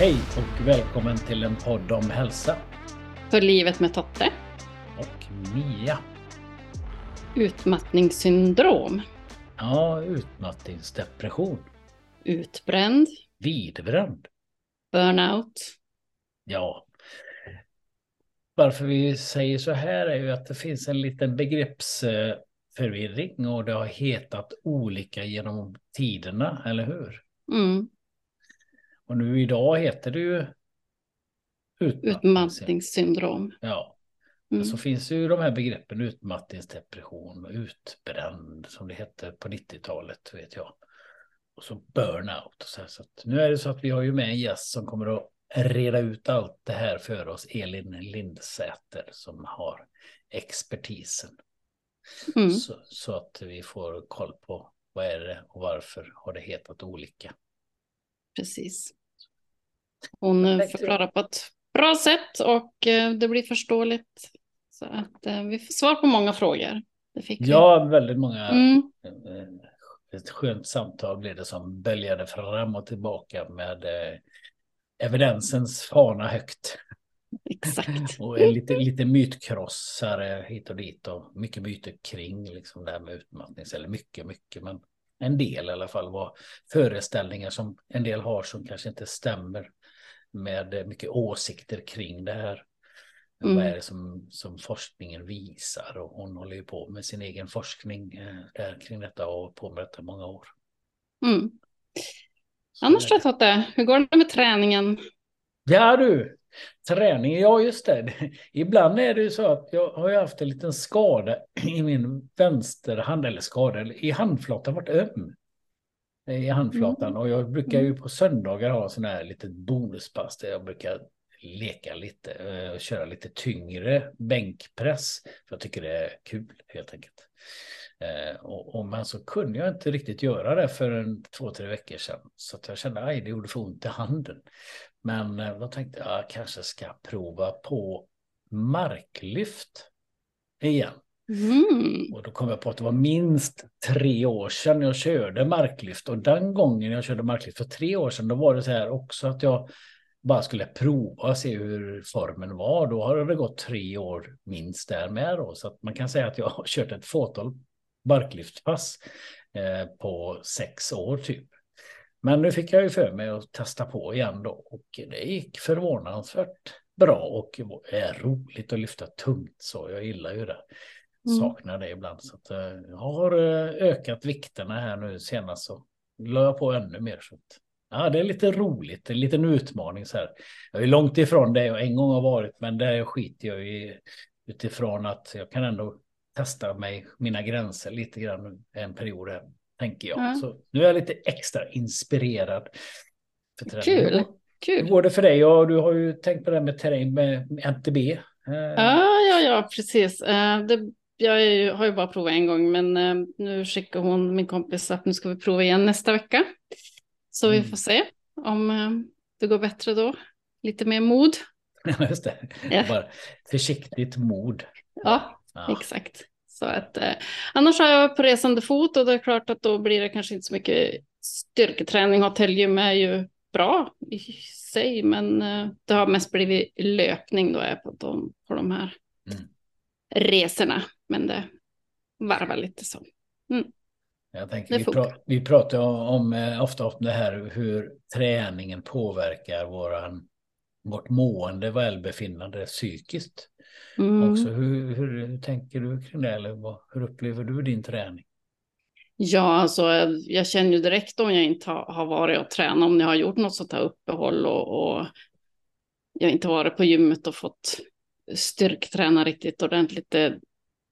Hej och välkommen till en podd om hälsa. För livet med Totte. Och Mia. Utmattningssyndrom. Ja, utmattningsdepression. Utbränd. Vidbränd. Burnout. Ja. Varför vi säger så här är ju att det finns en liten begreppsförvirring och det har hetat olika genom tiderna, eller hur? Mm. Och nu idag heter det ju utmattningssyndrom. Ja. Mm. Så finns ju de här begreppen utmattningsdepression och utbränd som det hette på 90-talet vet jag. Och så burnout. Och så, så nu är det så att vi har ju med en gäst som kommer att reda ut allt det här för oss. Elin Lindsäter som har expertisen. Mm. Så, så, att vi får koll på vad är det och varför har det hetat olika. Precis. Hon förklarar på ett bra sätt och eh, det blir förståeligt. Så att eh, vi får svar på många frågor. ja, väldigt många. Mm. Eh, ett skönt samtal blev det som böljade fram och tillbaka med evidensens fana högt. Exakt. och lite, lite mytkrossare hit och dit och mycket myter kring liksom det här med utmattning. Eller mycket, mycket, men en del i alla fall var föreställningar som en del har som kanske inte stämmer med mycket åsikter kring det här. Mm. Vad är det som, som forskningen visar? Och hon håller ju på med sin egen forskning eh, där, kring detta och på med detta många år. Mm. Annars då Totte, hur går det med träningen? Ja du, träning, ja just det. Ibland är det ju så att jag har ju haft en liten skada i min vänsterhand, eller skada, i handflatan varit öm i handflatan. Mm. Och jag brukar ju mm. på söndagar ha sån här litet bonuspass där jag brukar leka lite eh, och köra lite tyngre bänkpress. För jag tycker det är kul helt enkelt. Eh, och, och men så kunde jag inte riktigt göra det för en två, tre veckor sedan. Så att jag kände att det gjorde för ont i handen. Men eh, då tänkte jag, jag kanske ska prova på marklyft igen. Mm. Och då kom jag på att det var minst tre år sedan jag körde marklyft. Och den gången jag körde marklyft för tre år sedan, då var det så här också att jag bara skulle prova och se hur formen var. Då har det gått tre år minst där med då. Så att man kan säga att jag har kört ett fåtal marklyftpass eh, på sex år typ. Men nu fick jag ju för mig att testa på igen då och det gick förvånansvärt bra och är roligt att lyfta tungt så jag gillar ju det. Mm. Saknar det ibland. Så att, eh, jag har eh, ökat vikterna här nu senast så la jag på ännu mer. Så att, ja, det är lite roligt, en liten utmaning så här. Jag är långt ifrån det jag en gång har varit, men det skiter jag i utifrån att jag kan ändå testa mig, mina gränser lite grann en period här, tänker jag. Mm. Så nu är jag lite extra inspirerad. För Kul. Kul. Hur går det för dig? Ja, du har ju tänkt på det här med terräng med MTB. Ja, ja, ja, precis. Det jag har ju bara provat en gång, men eh, nu skickar hon, min kompis, att nu ska vi prova igen nästa vecka. Så mm. vi får se om eh, det går bättre då. Lite mer mod. Ja, just det. Ja. Bara försiktigt mod. Ja, ja. exakt. Så att, eh, annars har jag på resande fot och det är klart att då blir det kanske inte så mycket styrketräning. Hotellgym är ju bra i sig, men eh, det har mest blivit löpning då är på de, på de här mm. resorna. Men det varvar lite så. Mm. Jag tänker, vi, pra vi, pratar om, eh, ofta om det här hur träningen påverkar våran, vårt mående, välbefinnande psykiskt. Mm. Också, hur, hur, tänker du kring det? Eller vad, hur upplever du din träning? Ja, alltså, jag känner ju direkt om jag inte har, har varit och tränat, om jag har gjort något sånt här uppehåll och, och jag inte varit på gymmet och fått styrkträna riktigt ordentligt. Det,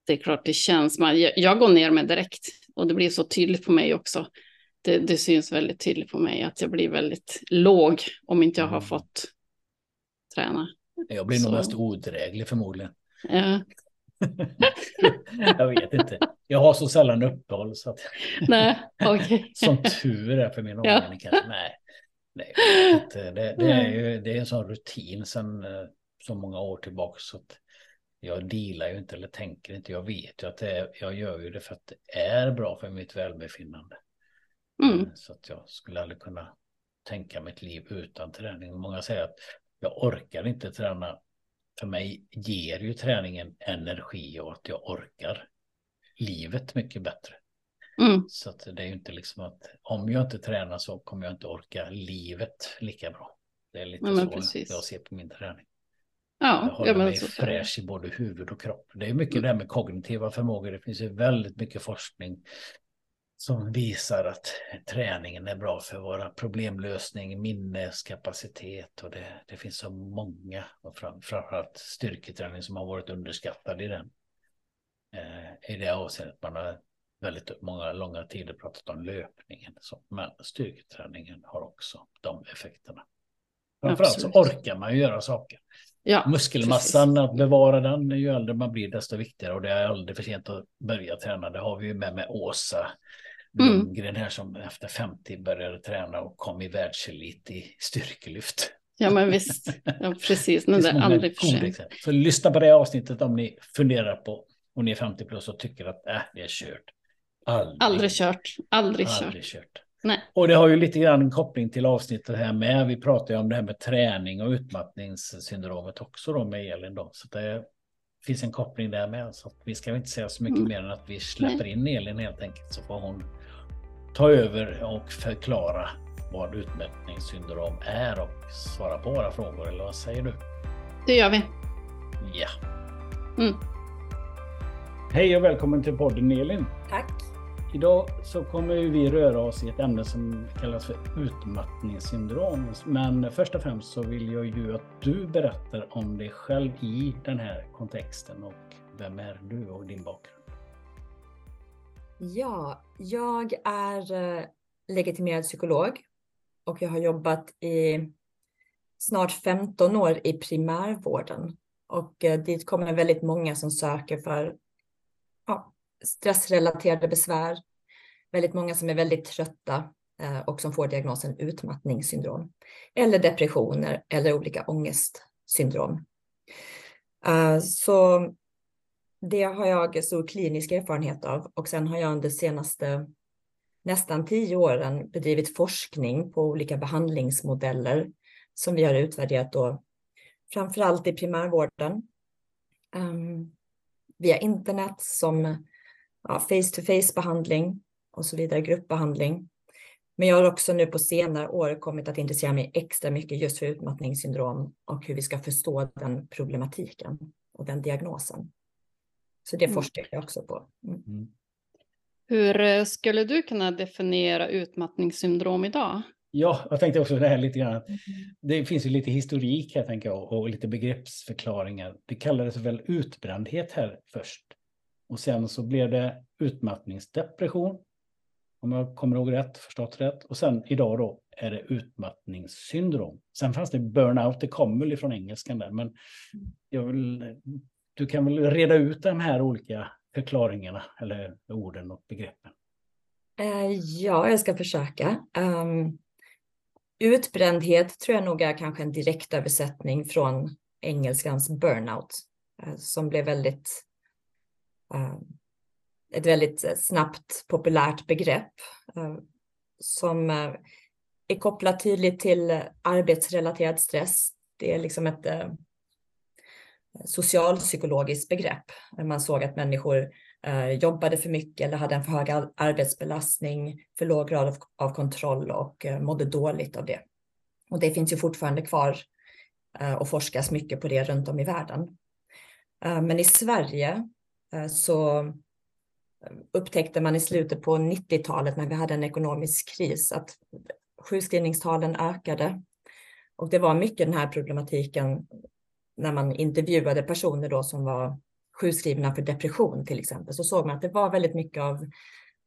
det är klart det känns. Man, jag, jag går ner med direkt och det blir så tydligt på mig också. Det, det, syns väldigt tydligt på mig att jag blir väldigt låg om inte jag har mm. fått träna. Jag blir nog mest odräglig förmodligen. Ja. jag vet inte. Jag har så sällan uppehåll så att. Nej, okay. Som tur är för min omgivning ja. kanske. Nej, nej det, det, det, är ju det är en sån rutin sedan eh, så många år tillbaka så att jag dealar ju inte eller tänker inte. Jag vet ju att det är, jag gör ju det för att det är bra för mitt välbefinnande. Mm. Så att jag skulle aldrig kunna tänka mitt liv utan träning. Många säger att jag orkar inte träna. För mig ger ju träningen energi och att jag orkar livet mycket bättre. Mm. Så att det är ju inte liksom att om jag inte tränar så kommer jag inte orka livet lika bra. Det är lite ja, så precis. jag ser på min träning. Ja, håller ja, mig fräsch i både huvud och kropp. Det är mycket mm. det här med kognitiva förmågor. Det finns ju väldigt mycket forskning som visar att träningen är bra för våra problemlösning, minneskapacitet och det, det finns så många, och fram, framförallt styrketräning som har varit underskattad i den. Eh, I det avseendet man har väldigt många långa tider pratat om löpningen, så, men styrketräningen har också de effekterna. Framförallt så orkar man ju göra saker. Ja, Muskelmassan, precis. att bevara den, ju äldre man blir desto viktigare och det är aldrig för sent att börja träna. Det har vi ju med med Åsa mm. Lundgren här som efter 50 började träna och kom i världselit i styrkelyft. Ja men visst, ja, precis, men det är aldrig för sent. Så lyssna på det avsnittet om ni funderar på och ni är 50 plus och tycker att äh, det är kört. Aldrig, aldrig kört, aldrig, aldrig kört. kört. Nej. Och det har ju lite grann en koppling till avsnittet här med. Vi pratar ju om det här med träning och utmattningssyndromet också då med Elin då. Så det finns en koppling där med. Så vi ska inte säga så mycket mm. mer än att vi släpper Nej. in Elin helt enkelt så får hon ta över och förklara vad utmattningssyndrom är och svara på våra frågor. Eller vad säger du? Det gör vi. Ja. Mm. Hej och välkommen till podden Elin. Tack. Idag så kommer vi röra oss i ett ämne som kallas för utmattningssyndrom. Men först och främst så vill jag ju att du berättar om dig själv i den här kontexten och vem är du och din bakgrund? Ja, jag är eh, legitimerad psykolog och jag har jobbat i snart 15 år i primärvården och eh, dit kommer väldigt många som söker för stressrelaterade besvär. Väldigt många som är väldigt trötta eh, och som får diagnosen utmattningssyndrom eller depressioner eller olika ångestsyndrom. Eh, så det har jag stor klinisk erfarenhet av och sen har jag under de senaste nästan tio åren bedrivit forskning på olika behandlingsmodeller som vi har utvärderat då framförallt i primärvården ehm, via internet som ja, face-to-face behandling och så vidare, gruppbehandling. Men jag har också nu på senare år kommit att intressera mig extra mycket just för utmattningssyndrom och hur vi ska förstå den problematiken och den diagnosen. Så det mm. forskar jag också på. Mm. mm. Hur eh, skulle du kunna definiera utmattningssyndrom idag? Ja, jag tänkte också det här lite grann. Mm. Det finns ju lite historik här tänker jag och lite begreppsförklaringar. Det kallades väl utbrändhet här först. Och sen så blev det utmattningsdepression. Om jag kommer ihåg rätt, förstått rätt. Och sen idag då är det utmattningssyndrom. Sen fanns det burnout, det kommer väl ifrån engelskan där. Men jag vill, du kan väl reda ut de här olika förklaringarna eller orden och begreppen. Eh, ja, jag ska försöka. Um, utbrändhet tror jag nog är kanske en direktöversättning från engelskans burnout, eh, som blev väldigt Ehm, ett väldigt eh, snabbt populärt begrepp eh, som eh, är kopplat tydligt till arbetsrelaterad stress. Det är liksom ett socialpsykologiskt begrepp. Man såg att människor jobbade för mycket eller hade en för hög arbetsbelastning, för låg grad av kontroll och mådde dåligt av det. Och det finns ju fortfarande kvar och forskas mycket på det runt om i världen. Men i Sverige Eh, så eh, upptäckte man i slutet på 90-talet när vi hade en ekonomisk kris att sjukskrivningstalen ökade. Och det var mycket den här problematiken när man intervjuade personer då som var sjukskrivna för depression till exempel, så såg man att det var väldigt mycket av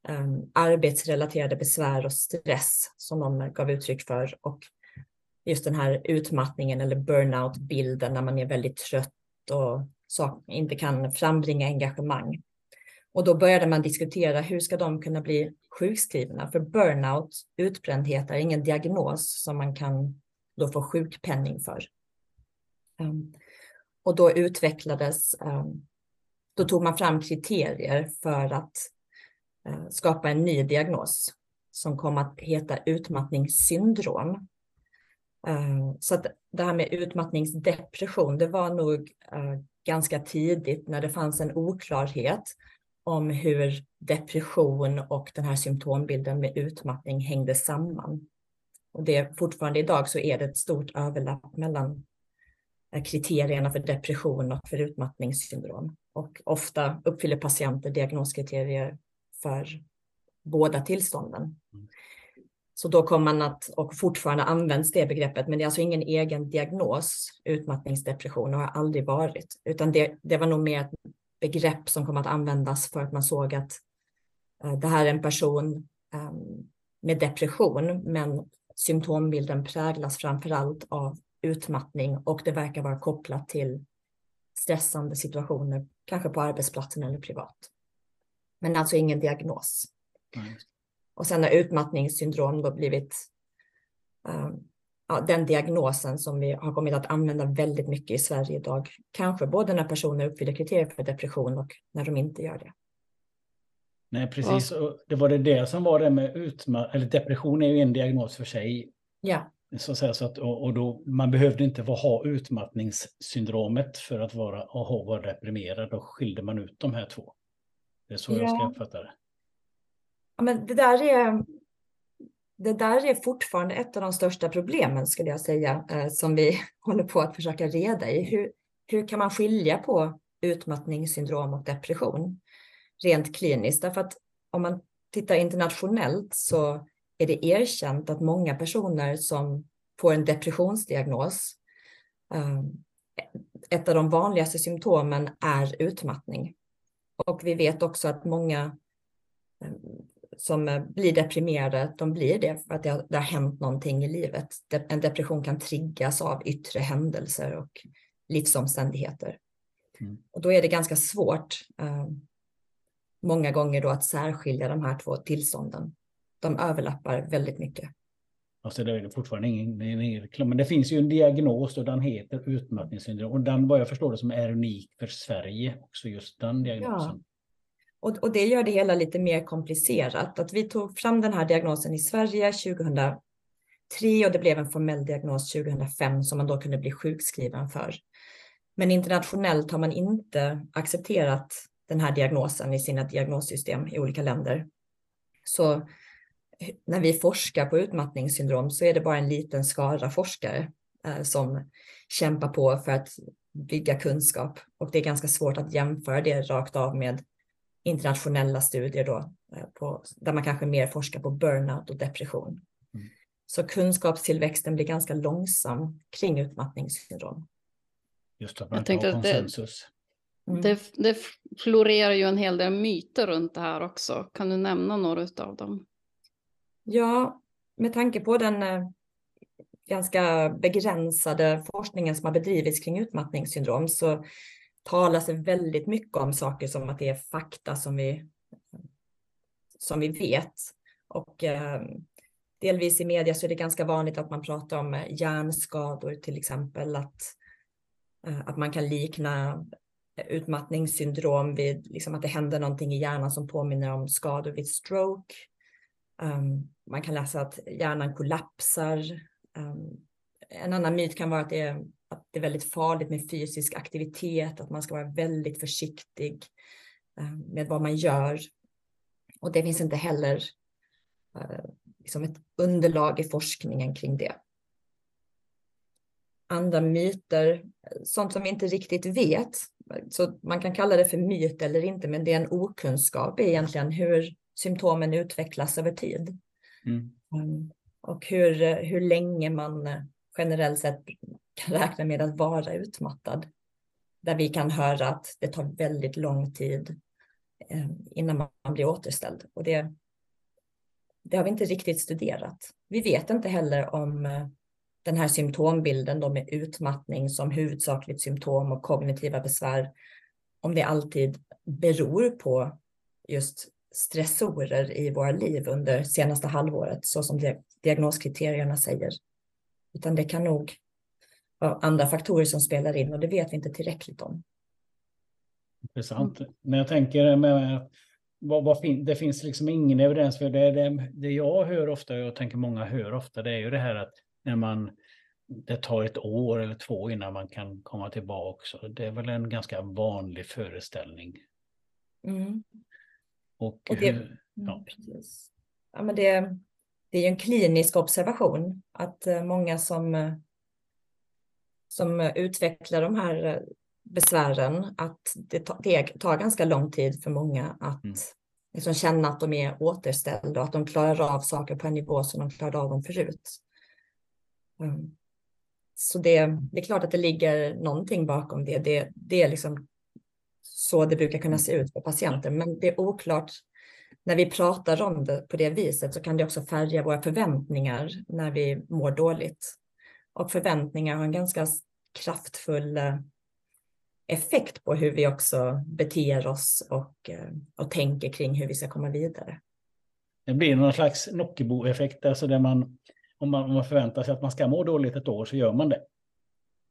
um, arbetsrelaterade besvär och stress som de gav uttryck för. Och just den här utmattningen eller burnout-bilden när man är väldigt trött och sak, inte kan frambringa engagemang. Och då började man diskutera hur ska de kunna bli sjukskrivna? För burnout, utbrändhet, är ingen diagnos som man kan då få sjukpenning för. Um, och då utvecklades, um, då tog man fram kriterier för att uh, skapa en ny diagnos. som kom att heta utmattningssyndrom. Uh, så att det här med utmattningsdepression, det var nog uh, ganska tidigt när det fanns en oklarhet om hur depression och den här symptombilden med utmattning hängde samman. Och det fortfarande idag så är det ett stort överlapp mellan eh, kriterierna för depression och för utmattningssyndrom. Och ofta uppfyller patienter diagnoskriterier för båda tillstånden. Mm. Så då kommer man att, och fortfarande används det begreppet, men det är alltså ingen egen diagnos, utmattningsdepression, och har aldrig varit, utan det, det var nog mer ett begrepp som kom att användas för att man såg att eh, det här är en person ehm, med depression, men symptombilden präglas framför allt av utmattning och det verkar vara kopplat till stressande situationer, kanske på arbetsplatsen eller privat. Men alltså ingen diagnos. Mm. Och sen har utmattningssyndrom då blivit um, ja, den diagnosen som vi har kommit att använda väldigt mycket i Sverige idag. Kanske både när personer uppfyller kriterier för depression och när de inte gör det. Nej, precis. Och det var det, det som var det med utmattning, eller depression är ju en diagnos för sig. Ja. Så att säga, så att, och, och då, man behövde inte ha utmattningssyndromet för att vara, aha, vara deprimerad. Då skilde man ut de här två. Det är så ja. jag ska uppfatta det. Men det där är det där är fortfarande ett av de största problemen skulle jag säga, eh, som vi håller på att försöka reda i. Hur, hur kan man skilja på utmattningssyndrom och depression rent kliniskt? Därför att om man tittar internationellt så är det erkänt att många personer som får en depressionsdiagnos, eh, ett av de vanligaste symptomen är utmattning. Och vi vet också att många eh, som eh, blir deprimerade, de blir det för att det har, det har hänt någonting i livet. En depression kan triggas av yttre händelser och livsomständigheter. Mm. Och då är det ganska svårt eh, många gånger då att särskilja de här två tillstånden. De överlappar väldigt mycket. Alltså det är fortfarande ingen, ingen men det finns ju en diagnos och den heter utmattningssyndrom. Och den, vad jag förstår det som är unik för Sverige, också just den diagnosen. Ja. Och, och, det gör det hela lite mer komplicerat. Att vi tog fram den här diagnosen i Sverige 2003 och det blev en formell diagnos 2005 som man då kunde bli sjukskriven för. Men internationellt har man inte accepterat den här diagnosen i sina diagnossystem i olika länder. Så när vi forskar på utmattningssyndrom så är det bara en liten skara forskare eh, som kämpar på för att bygga kunskap och det är ganska svårt att jämföra det rakt av med internationella studier då, eh, på, där man kanske mer forskar på burnout och depression. Mm. Så kunskapstillväxten blir ganska långsam kring utmattningssyndrom. Just att man Jag har konsensus. Det, mm. det, det, florerar ju en hel del myter runt det här också. Kan du nämna några av dem? Ja, med tanke på den eh, ganska begränsade forskningen som har bedrivits kring utmattningssyndrom så talas det väldigt mycket om saker som att det är fakta som vi, som vi vet. Och eh, delvis i media så är det ganska vanligt att man pratar om eh, hjärnskador till exempel, att, eh, att man kan likna eh, utmattningssyndrom vid liksom att det händer någonting i hjärnan som påminner om skador vid stroke. Um, man kan läsa att hjärnan kollapsar. Um, en annan myt kan vara att det är att det är väldigt farligt med fysisk aktivitet, att man ska vara väldigt försiktig eh, med vad man gör. Och det finns inte heller eh, liksom ett underlag i forskningen kring det. Andra myter, sånt som vi inte riktigt vet, så man kan kalla det för myt eller inte, men det är en okunskap egentligen hur symptomen utvecklas över tid. Mm. Mm. Och hur, hur länge man generellt sett kan räkna med att vara utmattad. Där vi kan höra att det tar väldigt lång tid eh, innan man blir återställd. Och det, det har vi inte riktigt studerat. Vi vet inte heller om eh, den här symptombilden då med utmattning som huvudsakligt symptom och kognitiva besvär, om det alltid beror på just stressorer i våra liv under senaste halvåret, så som diagnoskriterierna säger. Utan det kan nog andra faktorer som spelar in och det vet vi inte tillräckligt om. Intressant. Men jag tänker med vad, vad fin det finns liksom ingen evidens för det. Det, det jag hör ofta, och jag tänker många hör ofta, det är ju det här att när man det tar ett år eller två innan man kan komma tillbaka. Det är väl en ganska vanlig föreställning. Mm. Och, Och det- hur, ja. Mm, precis. Ja, men det, det är ju en klinisk observation att eh, många som, eh, som eh, utvecklar de här eh, besvären, att det, tar- det tar ganska lång tid för många att Mm. liksom känna att de är återställda och att de klarar av saker på en nivå som de klarade av dem förut. Mm. Så det, det är klart att det ligger någonting bakom det. Det, det är liksom så det brukar kunna se ut för patienter, men det är oklart när vi pratar om det på det viset så kan det också färga våra förväntningar när vi mår dåligt. Och förväntningar har en ganska kraftfull eh, effekt på hur vi också beter oss och, eh, och tänker kring hur vi ska komma vidare. Det blir någon slags Nockebo-effekt, alltså där man om, man om man förväntar sig att man ska må dåligt ett år så gör man det.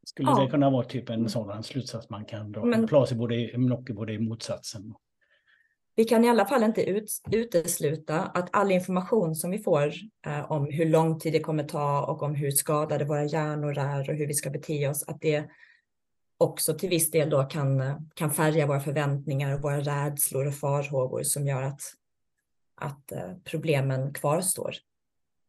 Skulle Ja. det kunna vara typ en sådan slutsats man kan dra? Men-. Placebo, det är, Nocebo, det är motsatsen. Vi kan i alla fall inte ut, utesluta att all information som vi får eh, om hur lång tid det kommer ta och om hur skadade våra hjärnor är och hur vi ska bete oss, att det också till viss del då kan, kan färga våra förväntningar och våra rädslor och farhågor som gör att, att eh, problemen kvarstår.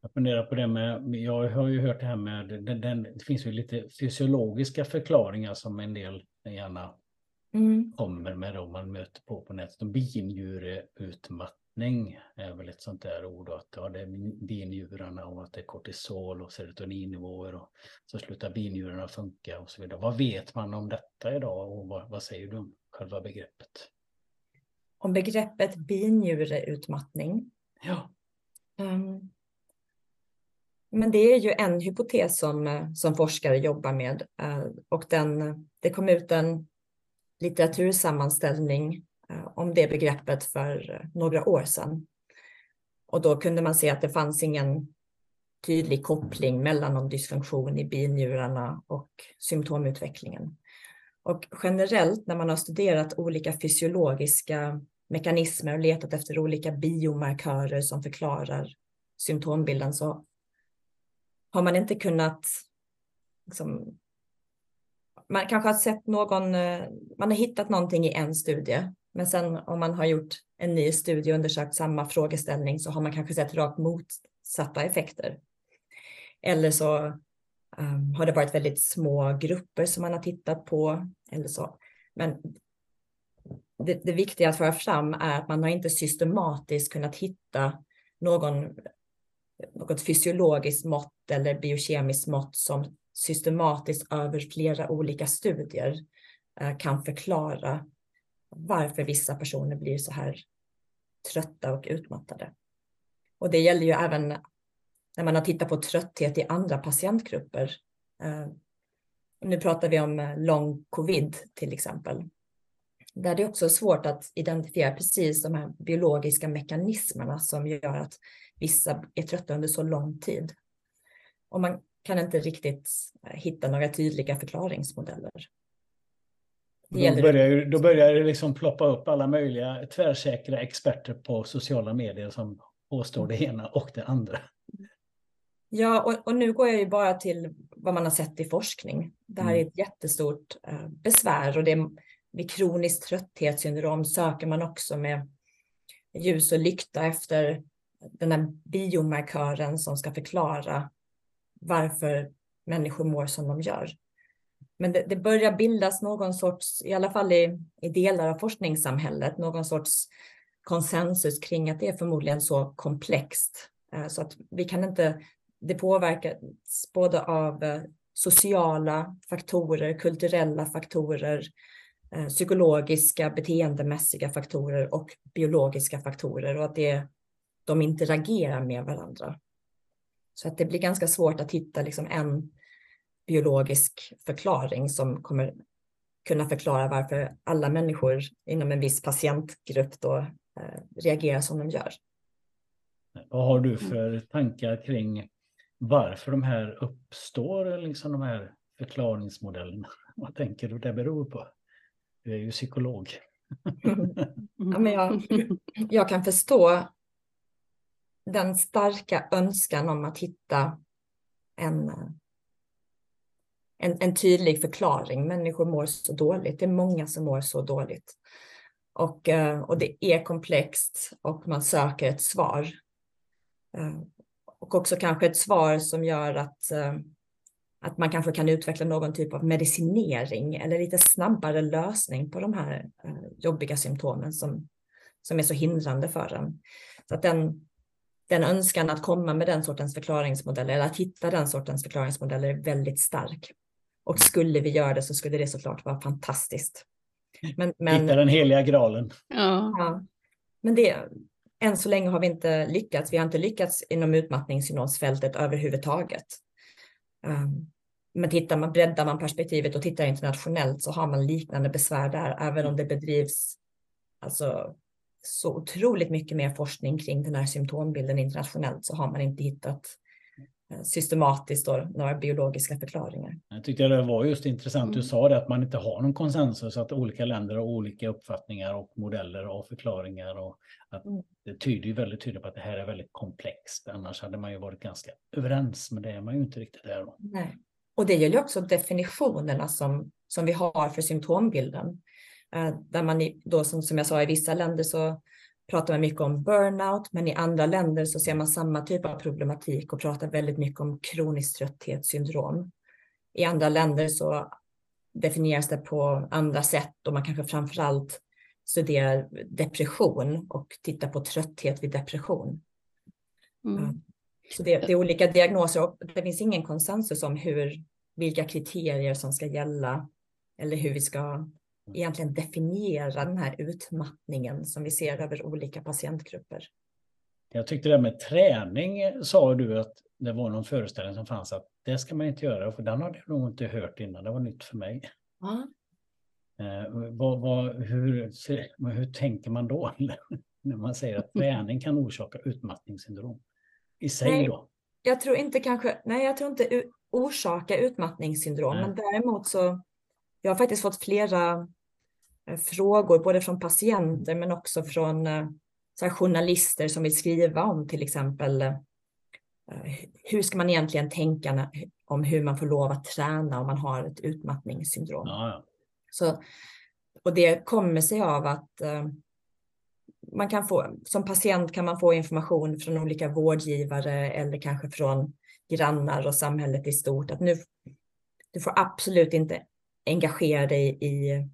Jag funderar på det med, jag har ju hört det här med, den, den, det finns ju lite fysiologiska förklaringar som en del gärna Mm. kommer med om man möter på på nätet. Binjureutmattning är väl ett sånt där ord. Att ja, det är binjurarna och att det är kortisol och serotoninnivåer och så slutar binjurarna funka och så vidare. Vad vet man om detta idag och vad, vad säger du om själva begreppet? Om begreppet binjureutmattning Ja, Um, Men det är ju en hypotes som, eh, som forskare jobbar med eh, och den, det kom ut en litteratursammanställning eh, om det begreppet för eh, några år sedan. Och då kunde man se att det fanns ingen tydlig koppling mellan någon dysfunktion i binjurarna och symptomutvecklingen. Och generellt när man har studerat olika fysiologiska mekanismer och letat efter olika biomarkörer som förklarar symptombilden så har man inte kunnat liksom, man kanske har sett någon, eh, man har hittat någonting i en studie, men sen om man har gjort en ny studie och undersökt samma frågeställning så har man kanske sett rakt motsatta effekter. Eller så um, har det varit väldigt små grupper som man har tittat på eller så. Men det, det viktiga att föra fram är att man har inte systematiskt kunnat hitta någon, något fysiologiskt mått eller biokemiskt mått som systematiskt över flera olika studier eh, kan förklara varför vissa personer blir så här trötta och utmattade. Och det gäller ju även när man har tittat på trötthet i andra patientgrupper. Eh, nu pratar vi om eh, lång covid till exempel. Där det också är svårt att identifiera precis de här biologiska mekanismerna som gör att vissa är trötta under så lång tid. Och man kan inte riktigt eh, hitta några tydliga förklaringsmodeller. Då börjar, då börjar det liksom ploppa upp alla möjliga tvärsäkra experter på sociala medier som påstår det ena och det andra. Ja, och, och nu går jag ju bara till vad man har sett i forskning. Det här är ett jättestort eh, besvär och det vid kroniskt trötthetssyndrom söker man också med ljus och lykta efter den här biomarkören som ska förklara varför människor mår som de gör. Men det, det börjar bildas någon sorts, i alla fall i, i delar av forskningssamhället, någon sorts konsensus kring att det är förmodligen så komplext eh, så att vi kan inte det påverkas både av eh, sociala faktorer, kulturella faktorer, eh, psykologiska, beteendemässiga faktorer och biologiska faktorer och att det, de interagerar med varandra. Så att det blir ganska svårt att hitta liksom en biologisk förklaring som kommer kunna förklara varför alla människor inom en viss patientgrupp då eh, reagerar som de gör. Vad har du för tankar kring varför de här uppstår, liksom de här förklaringsmodellerna? Vad tänker du det beror på? Du är ju psykolog. ja, men jag, jag kan förstå den starka önskan om att hitta en, en, en tydlig förklaring. Människor mår så dåligt. Det är många som mår så dåligt. Och, eh, och det är komplext och man söker ett svar. Eh, och också kanske ett svar som gör att, eh, att man kanske kan utveckla någon typ av medicinering eller lite snabbare lösning på de här jobbiga symptomen som, som är så hindrande för en. Så att den, den önskan att komma med den sortens förklaringsmodeller eller att hitta den sortens förklaringsmodeller är väldigt stark. Och skulle vi göra det så skulle det såklart vara fantastiskt. Men, men, Hitta den heliga graalen. Ja. ja. Men det, än så länge har vi inte lyckats. Vi har inte lyckats inom utmattningssyndromsfältet överhuvudtaget. Um, men tittar man, breddar man perspektivet och tittar internationellt så har man liknande besvär där, även om det bedrivs alltså, så otroligt mycket mer forskning kring den här symptombilden internationellt så har man inte hittat Eh, systematiskt då, några biologiska förklaringar. Jag tyckte det var just intressant, mm. du sa det att man inte har någon konsensus, att olika länder har olika uppfattningar och modeller och förklaringar. Och att mm. Det tyder ju väldigt tydligt på att det här är väldigt komplext, annars hade man ju varit ganska överens, men det är man ju inte riktigt där. Då. Nej. Och det gäller också definitionerna som, som vi har för symptombilden. Eh, där man då, som, som jag sa, i vissa länder så pratar man mycket om burnout, men i andra länder så ser man samma typ av problematik och pratar väldigt mycket om kroniskt trötthetssyndrom. I andra länder så definieras det på andra sätt och man kanske framför allt studerar depression och tittar på trötthet vid depression. Mm. Så det, det, är olika diagnoser och det finns ingen konsensus om hur, vilka kriterier som ska gälla eller hur vi ska egentligen definiera den här utmattningen som vi ser över olika patientgrupper. Jag tyckte det med träning sa du att det var någon föreställning som fanns att det ska man inte göra, för den hade jag nog inte hört innan. Det var nytt för mig. Ja. Eh, vad, vad, hur, hur tänker man då när man säger att träning kan orsaka utmattningssyndrom i sig nej, då? Jag tror inte kanske, nej jag tror inte orsaka utmattningssyndrom, nej. men däremot så jag har faktiskt fått flera eh, frågor, både från patienter men också från eh, journalister som vill skriva om till exempel eh, hur ska man egentligen tänka om hur man får lov att träna om man har ett utmattningssyndrom. Ja, ja. Så, och det kommer sig av att man kan få, som patient kan man få information från olika vårdgivare eller kanske från grannar och samhället i stort att nu, du får absolut inte engagera dig i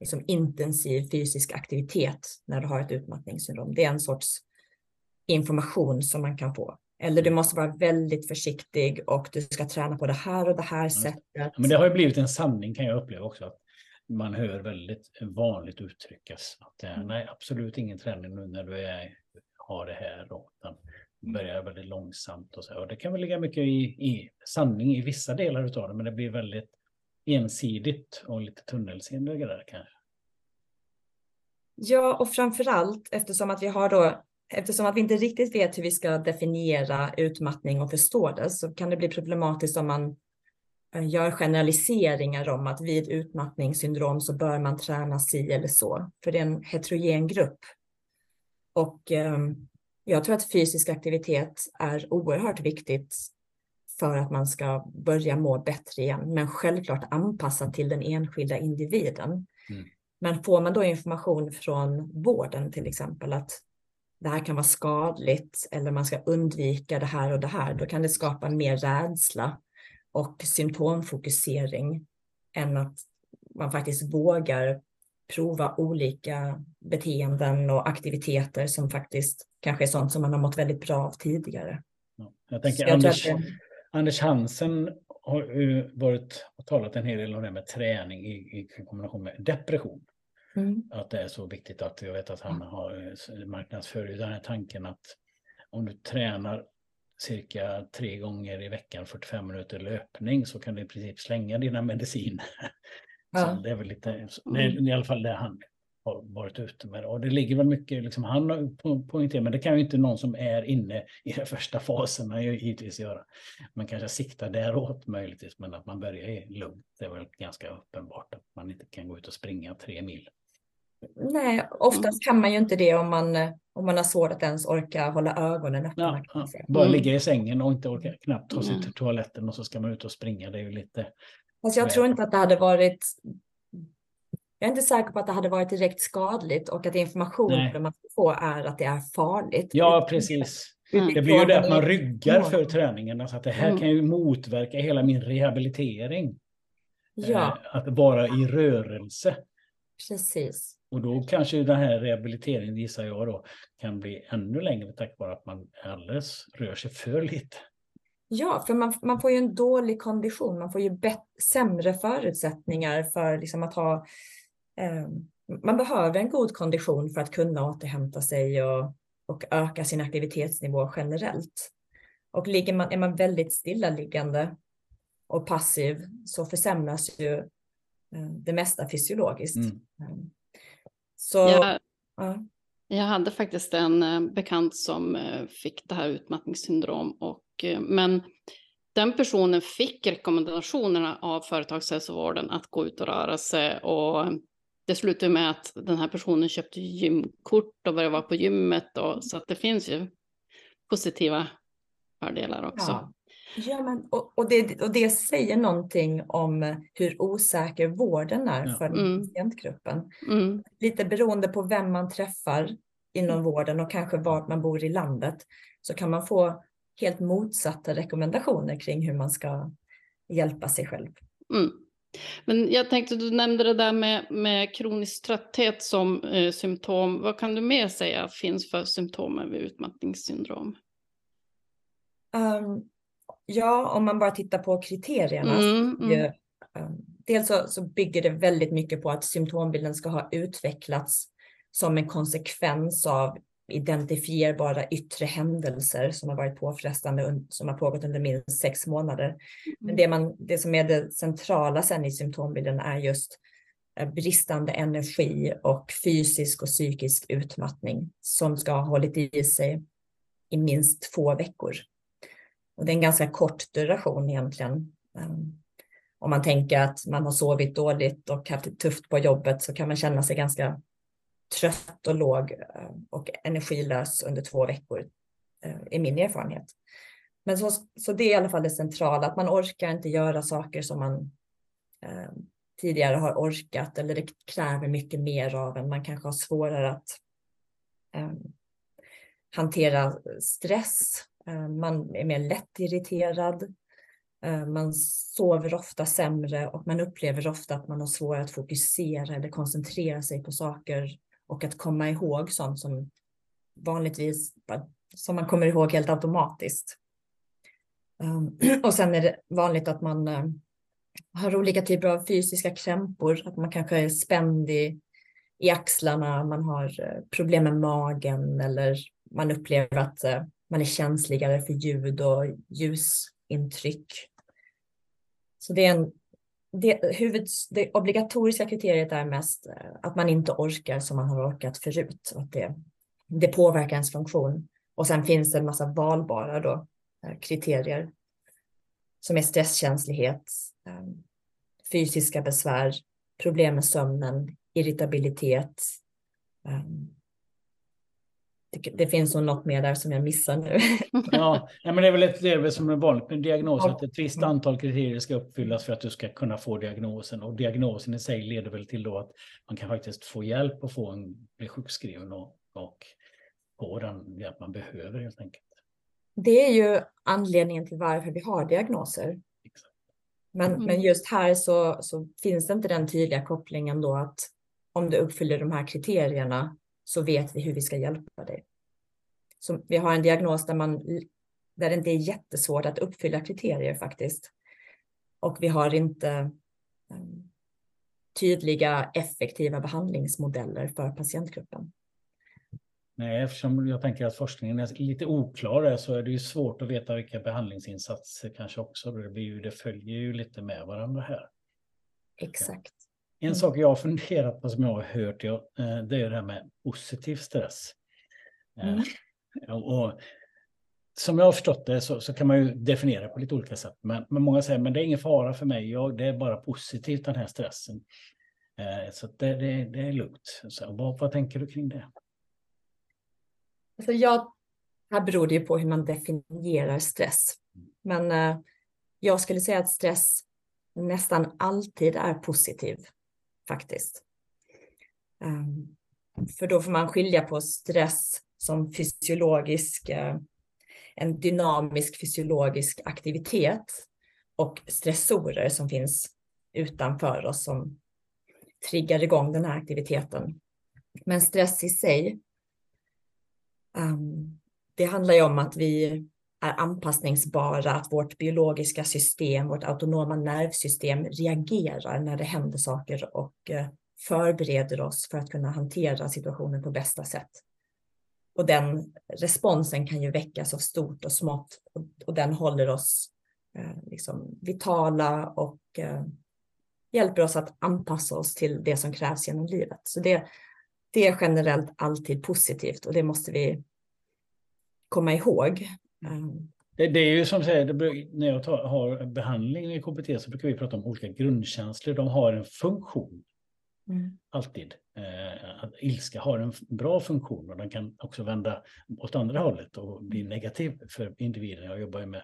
liksom, intensiv fysisk aktivitet när du har ett utmattningssyndrom. Det är en sorts information som man kan få. Eller du måste vara väldigt försiktig och du ska träna på det här och det här sättet. Men det har ju blivit en sanning kan jag uppleva också. Att man hör väldigt vanligt uttryckas att mm. nej, absolut ingen träning nu när du är, har det här. Då, utan börjar väldigt långsamt och så. Och det kan väl ligga mycket i, i sanning i vissa delar av det, men det blir väldigt ensidigt och lite tunnelseende där kanske. Ja, och framför allt eftersom att vi har då Eftersom att vi inte riktigt vet hur vi ska definiera utmattning och förstå det så kan det bli problematiskt om man eh, gör generaliseringar om att vid utmattningssyndrom så bör man träna si eller så, för det är en heterogen grupp. Och eh, jag tror att fysisk aktivitet är oerhört viktigt för att man ska börja må bättre igen, men självklart anpassat till den enskilda individen. Mm. Men får man då information från vården till exempel att det här kan vara skadligt eller man ska undvika det här och det här, då kan det skapa mer rädsla och symptomfokusering än att man faktiskt vågar prova olika beteenden och aktiviteter som faktiskt kanske är sånt som man har mått väldigt bra av tidigare. Jag tänker jag Anders, det... Anders Hansen har varit och talat en hel del om det med träning i, i kombination med depression. Mm. Att det är så viktigt att jag vet att han har eh, marknadsför den här tanken att om du tränar cirka tre gånger i veckan 45 minuter löpning så kan du i princip slänga dina mediciner. Ja. det är väl lite, det är i alla fall det han har varit ute med. Och det ligger väl mycket, liksom, han poängterar, men det kan ju inte någon som är inne i den första fasen givetvis göra. Man kanske siktar däråt möjligtvis, men att man börjar i lugnt, det är väl ganska uppenbart att man inte kan gå ut och springa tre mil Nej, oftast kan man ju inte det om man, om man har svårt att ens orka hålla ögonen öppna. Ja, bara Mm. ligga i sängen och inte orka knappt ta sig Mm. till toaletten och så ska man ut och springa. Det är ju lite... Fast jag tror inte att det hade varit... Jag är inte säker på att det hade varit direkt skadligt och att informationen man får är att det är farligt. Ja, precis. Mm. Det blir ju det att man Utifrån- ryggar för träningen. Alltså att det här Mm. kan ju motverka hela min rehabilitering. Ja, Eh, Att vara i rörelse. precis. Och då kanske den här rehabiliteringen, gissar jag då, kan bli ännu längre tack vare att man alldeles rör sig för lite. Ja, för man, man får ju en dålig kondition. Man får ju sämre förutsättningar för liksom att ha... Eh, man behöver en god kondition för att kunna återhämta sig och, och öka sin aktivitetsnivå generellt. Och ligger man, är man väldigt stillaliggande och passiv så försämras ju eh, det mesta fysiologiskt. Mm. Eh, Så, Jag, ja. jag hade faktiskt en eh, bekant som eh, fick det här utmattningssyndrom. Och, men den personen fick rekommendationerna av företagshälsovården att gå ut och röra sig. Och det slutade med att den här personen köpte gymkort och började vara på gymmet. Och, så att det finns ju positiva fördelar också. Ja. Ja, men, och, och, det, och det säger någonting om hur osäker vården är Ja. för den Mm. patientgruppen. Mm, Lite beroende på vem man träffar inom vården och kanske vart man bor i landet så kan man få helt motsatta rekommendationer kring hur man ska hjälpa sig själv. mm. Men jag tänkte, du nämnde det där med, med kronisk trötthet som eh, symptom. Vad kan du mer säga finns för symptom vid utmattningssyndrom? Um, ja, om man bara tittar på kriterierna. Mm, ju, um, dels så, så bygger det väldigt mycket på att symptombilden ska ha utvecklats som en konsekvens av identifierbara yttre händelser som har varit påfrestande, som har pågått under minst sex månader. Men det, man, det som är det centrala sen i symptombilden är just eh, bristande energi och fysisk och psykisk utmattning som ska ha hållit i sig i minst två veckor. Och det är en ganska kort duration egentligen. Um, Om man tänker att man har sovit dåligt och haft det tufft på jobbet så kan man känna sig ganska trött och låg eh, och energilös under två veckor, eh, i är min erfarenhet. Men så, så det är i alla fall det centrala, att man orkar inte göra saker som man eh, tidigare har orkat eller det kräver mycket mer av en. Man kanske har svårare att eh, hantera stress. Eh, man är mer lättirriterad. Eh, man sover ofta sämre och man upplever ofta att man har svårare att fokusera eller koncentrera sig på saker och att komma ihåg sånt som vanligtvis som man kommer ihåg helt automatiskt. Ehm, och sen är det vanligt att man eh, har olika typer av fysiska krämpor, att man kanske är spänd i, i axlarna, man har eh, problem med magen eller man upplever att eh, man är känsligare för ljud och ljusintryck. Så det är en, det, huvud, det obligatoriska kriteriet är mest eh, att man inte orkar som man har orkat förut. Och att det, det påverkar ens funktion. Och sen finns det en massa valbara då, eh, kriterier som är stresskänslighet, ehm, fysiska besvär, problem med sömnen, irritabilitet. Ehm, det, finns nog något mer där som jag missar nu. Ja, men det är väl ett, det är väl som är vanligt med diagnos, Ja. att ett visst antal kriterier ska uppfyllas för att du ska kunna få diagnosen. Och diagnosen i sig leder väl till då att man kan faktiskt få hjälp och få en, bli sjukskriven och, och få den hjälp man behöver helt enkelt. Det är ju anledningen till varför vi har diagnoser. Exakt. Men, Mm. men just här så, så finns det inte den tydliga kopplingen då att om du uppfyller de här kriterierna så vet vi hur vi ska hjälpa dig. Så vi har en diagnos där, man, där det inte är jättesvårt att uppfylla kriterier faktiskt. Och vi har inte um, tydliga effektiva behandlingsmodeller för patientgruppen. Nej, eftersom jag tänker att forskningen är lite oklar så är det ju svårt att veta vilka behandlingsinsatser kanske också. Det, blir ju, det följer ju lite med varandra här. Exakt. En Mm. sak jag har funderat på som jag har hört, eh, det är det här med positiv stress. Eh, Mm. Och, som jag har förstått det så, så kan man ju definiera det på lite olika sätt. Men, men många säger men det är ingen fara för mig, jag, det är bara positivt den här stressen. Eh, så det, det, det, är lugnt. Så vad, vad tänker du kring det? Alltså jag, här beror det ju på hur man definierar stress. Men eh, jag skulle säga att stress nästan alltid är positiv faktiskt. Ehm, för då får man skilja på stress som fysiologisk, eh, en dynamisk fysiologisk aktivitet och stressorer som finns utanför oss som triggar igång den här aktiviteten. Men stress i sig, ehm, det handlar ju om att vi är anpassningsbara, att vårt biologiska system, vårt autonoma nervsystem reagerar när det händer saker och eh, förbereder oss för att kunna hantera situationen på bästa sätt. Och den responsen kan ju väckas av stort och smått och, den håller oss eh, liksom vitala och eh, hjälper oss att anpassa oss till det som krävs genom livet. Så det, det är generellt alltid positivt och det måste vi komma ihåg. Mm. Det, det, är ju som säger, när jag tar, har behandling i KBT så brukar vi prata om olika grundkänslor. De har en funktion. Mm. Alltid. Eh, att ilska har en bra funktion och den kan också vända åt andra hållet och bli negativ för individen. Jag jobbar ju med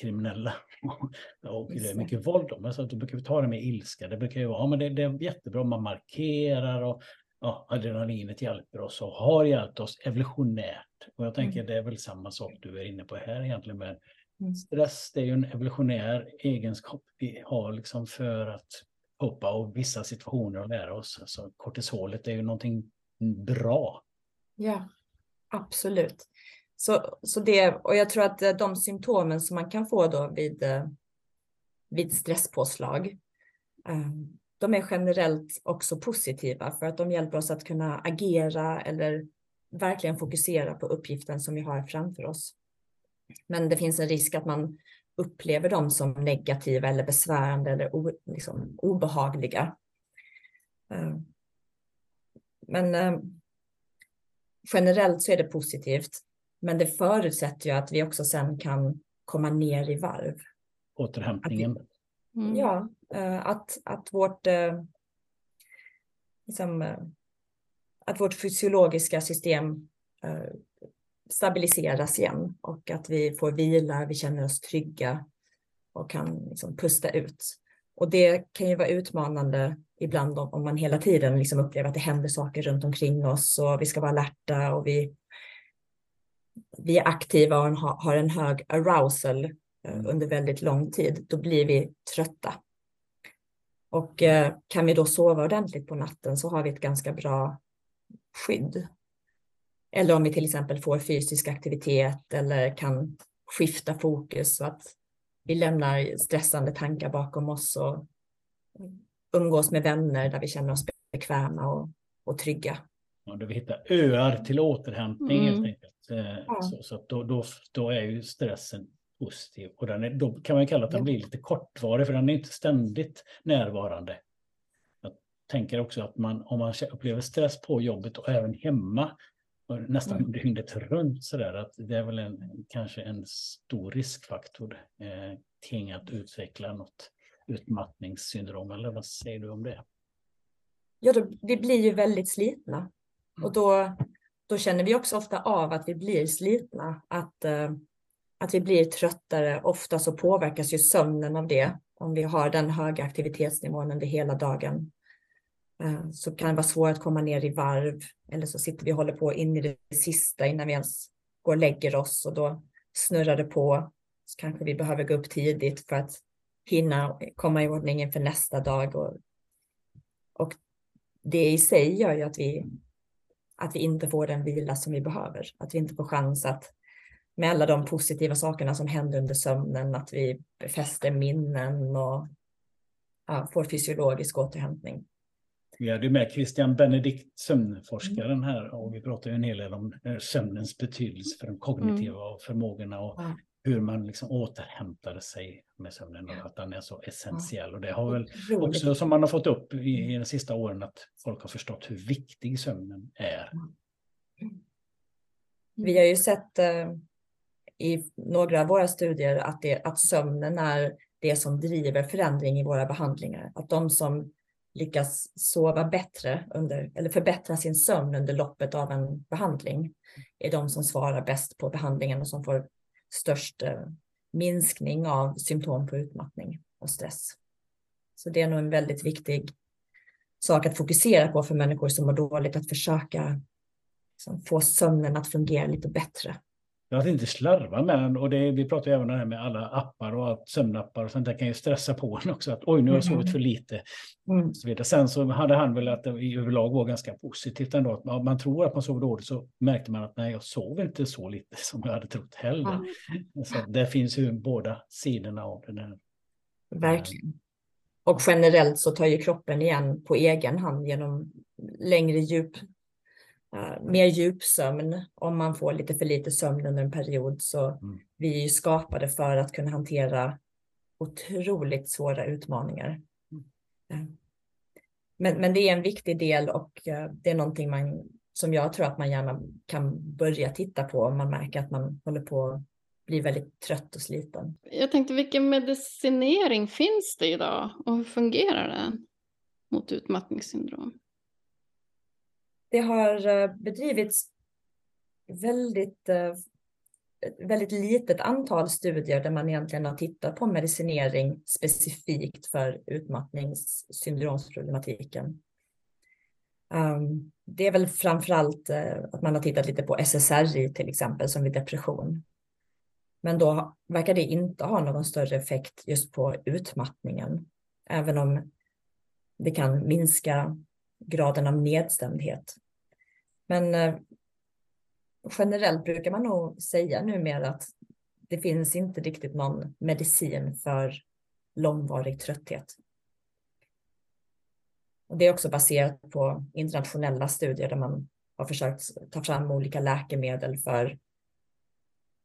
kriminella och det är mycket våld. Men så då brukar vi ta det med ilska. Det brukar ju vara, ja, men det, det är jättebra, man markerar och ja, adrenalinet hjälper oss och har hjälpt oss evolutionärt. Och jag tänker mm. det är väl samma sak du är inne på här egentligen med mm. stress. Det är ju en evolutionär egenskap vi har liksom för att hoppa och vissa situationer och lära oss. Alltså, kortisolet är ju någonting bra. Ja, absolut. Så, så det, och jag tror att eh, de symptomen som man kan få då vid, eh, vid stresspåslag, eh, de är generellt också positiva för att de hjälper oss att kunna agera eller verkligen fokusera på uppgiften som vi har framför oss. Men det finns en risk att man upplever dem som negativa eller besvärande eller o, liksom, obehagliga. Eh, men eh, generellt så är det positivt. Men det förutsätter ju att vi också sen kan komma ner i varv. Återhämtningen. Att, mm. Ja, eh, att, att vårt eh, liksom, eh, att vårt fysiologiska system stabiliseras igen och att vi får vila, vi känner oss trygga och kan liksom pusta ut. Och det kan ju vara utmanande ibland om, man hela tiden liksom upplever att det händer saker runt omkring oss och vi ska vara alerta och vi, vi är aktiva och har en hög arousal under väldigt lång tid. Då blir vi trötta. Och eh, kan vi då sova ordentligt på natten så har vi ett ganska bra skydd eller om vi till exempel får fysisk aktivitet eller kan skifta fokus så att vi lämnar stressande tankar bakom oss och umgås med vänner där vi känner oss bekväma och, och trygga. Ja, då vi hittar öar till återhämtning mm. helt enkelt. Eh, ja. Så, så då, då, då är ju stressen positiv och den är, då kan man kalla att den blir lite kortvarig för den är inte ständigt närvarande. Jag tänker också att man om man upplever stress på jobbet och även hemma nästan mm. dygnet runt sådär att det är väl en, kanske en stor riskfaktor eh, kring att utveckla något utmattningssyndrom eller vad säger du om det? Ja, då, vi blir ju väldigt slitna och då, då känner vi också ofta av att vi blir slitna, att, eh, att vi blir tröttare. Ofta så påverkas ju sömnen av det om vi har den höga aktivitetsnivån under hela dagen. Eh, så kan det vara svårt att komma ner i varv eller så sitter vi och håller på in i det sista innan vi ens går och lägger oss och då snurrar det på. Så kanske vi behöver gå upp tidigt för att hinna komma i ordning inför nästa dag. Och, och det i sig gör ju att vi, att vi inte får den vila som vi behöver. Att vi inte får chans att med alla de positiva sakerna som händer under sömnen, att vi befäster minnen och ja, får fysiologisk återhämtning. Vi hade med Christian Benedikt, sömnforskaren här, och vi pratade en hel del om eh, sömnens betydelse för de kognitiva mm. förmågorna och ja. hur man liksom återhämtar sig med sömnen och att den är så essentiell. Och det har väl också, som man har fått upp i, i de sista åren, att folk har förstått hur viktig sömnen är. Vi har ju sett eh, i några av våra studier att, det, att sömnen är det som driver förändring i våra behandlingar. Att de som lyckas sova bättre under, eller förbättra sin sömn under loppet av en behandling är de som svarar bäst på behandlingen och som får störst eh, minskning av symptom på utmattning och stress. Så det är nog en väldigt viktig sak att fokusera på för människor som mår dåligt, att försöka liksom, få sömnen att fungera lite bättre. Att inte slarva med den. Och det, vi pratar ju även om det här med alla appar och allt, sömnappar och sånt där kan ju stressa på en också. Att oj, nu har jag sovit mm. för lite. Mm. Så vidare. Sen så hade han väl att det i överlag var ganska positivt ändå. Att man tror att man sover dåligt så märkte man att nej, jag sov inte så lite som jag hade trott heller. Mm. Så det finns ju båda sidorna av det där. Verkligen. Och generellt så tar ju kroppen igen på egen hand genom längre djup uh, mer djupsömn om man får lite för lite sömn under en period. Så mm. vi är ju skapade för att kunna hantera otroligt svåra utmaningar. Mm. Men, men det är en viktig del och uh, det är någonting man, som jag tror att man gärna kan börja titta på om man märker att man håller på att bli väldigt trött och sliten. Jag tänkte vilken medicinering finns det idag och hur fungerar den mot utmattningssyndrom? Det har eh, bedrivits väldigt, ett väldigt litet antal studier där man egentligen har tittat på medicinering specifikt för utmattningssyndromsproblematiken. Ehm, det är väl framförallt eh, att man har tittat lite på SSRI till exempel som vid depression. Men då verkar det inte ha någon större effekt just på utmattningen, även om det kan minska graden av nedstämdhet. Men eh, generellt brukar man nog säga numera att det finns inte riktigt någon medicin för långvarig trötthet. Och det är också baserat på internationella studier där man har försökt ta fram olika läkemedel för,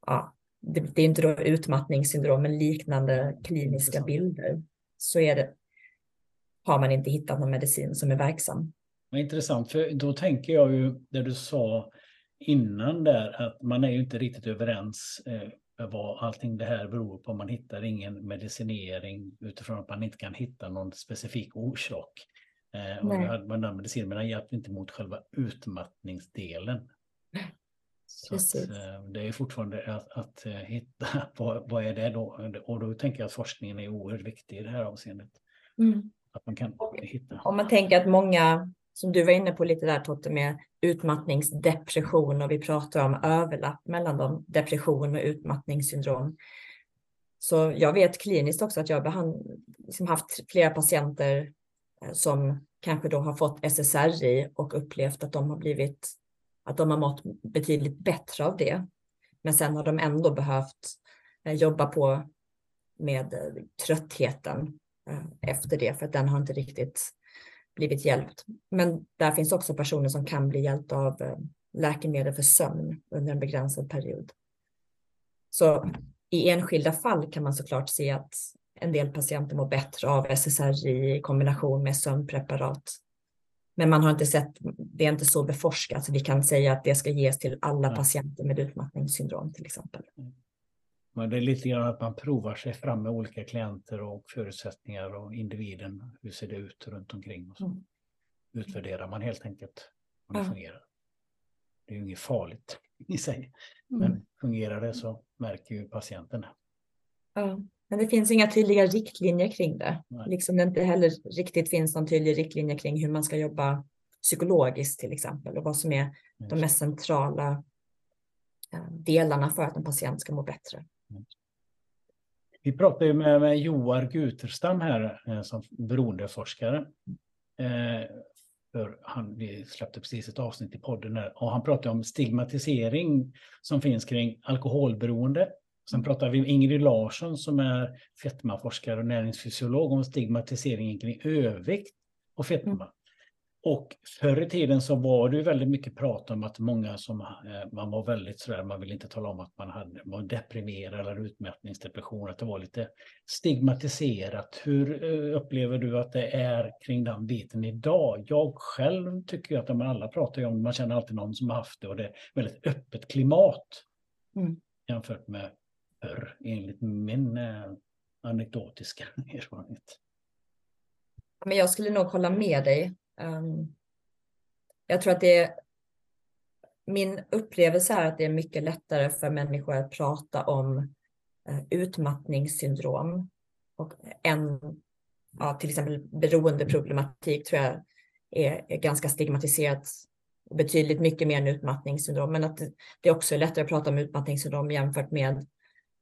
ja, det, det är inte då utmattningssyndrom, men liknande kliniska bilder. Så är det, har man inte hittat någon medicin som är verksam. Vad intressant, för då tänker jag ju det du sa innan där att man är ju inte riktigt överens eh, vad allting det här beror på. Man hittar ingen medicinering utifrån att man inte kan hitta någon specifik orsak. Eh, och hade man den den hjälpte inte mot själva utmattningsdelen. Så att, eh, det är fortfarande att, att eh, hitta vad, vad, är det då? Och då tänker jag att forskningen är oerhört viktig i det här avseendet. Mm. Att man kan hitta. Om man tänker att många som du var inne på lite där Totte med utmattningsdepression och vi pratar om överlapp mellan dem, depression och utmattningssyndrom. Så jag vet kliniskt också att jag har liksom haft flera patienter eh, som kanske då har fått SSRI och upplevt att de har blivit, att de har mått betydligt bättre av det. Men sen har de ändå behövt eh, jobba på med eh, tröttheten efter det, för att den har inte riktigt blivit hjälpt. Men där finns också personer som kan bli hjälpta av eh, läkemedel för sömn under en begränsad period. Så i enskilda fall kan man såklart se att en del patienter mår bättre av SSRI i kombination med sömnpreparat. Men man har inte sett, det är inte så beforskat, så vi kan säga att det ska ges till alla patienter med utmattningssyndrom till exempel. Men det är lite grann att man provar sig fram med olika klienter och förutsättningar och individen. Hur ser det ut runt omkring? Och så mm. utvärderar man helt enkelt om det ja. fungerar. Det är ju inget farligt i sig. Mm. Men fungerar det så märker ju patienten Ja, men det finns inga tydliga riktlinjer kring det. Nej. Liksom det inte heller riktigt finns någon tydlig riktlinje kring hur man ska jobba psykologiskt till exempel och vad som är de mest centrala eh, delarna för att en patient ska må bättre. Vi pratade ju med, med Joar Guterstam här eh, som beroendeforskare. Eh, för han, vi släppte precis ett avsnitt i podden här, och han pratade om stigmatisering som finns kring alkoholberoende. Sen pratade vi med Ingrid Larsson som är fetmaforskare och näringsfysiolog om stigmatiseringen kring övervikt och fetma. Och förr i tiden så var det ju väldigt mycket prat om att många som eh, man var väldigt sådär, man ville inte tala om att man hade, var deprimerad eller utmattningsdepression, att det var lite stigmatiserat. Hur eh, upplever du att det är kring den biten idag? Jag själv tycker att man alla pratar ju om, man känner alltid någon som har haft det och det är väldigt öppet klimat mm. jämfört med förr, enligt min eh, anekdotiska erfarenhet. Men jag skulle nog hålla med dig. Um, jag tror att det är min upplevelse är att det är mycket lättare för människor att prata om uh, utmattningssyndrom och en, ja, till exempel beroendeproblematik tror jag är, är ganska stigmatiserat betydligt mycket mer än utmattningssyndrom, men att det också är lättare att prata om utmattningssyndrom jämfört med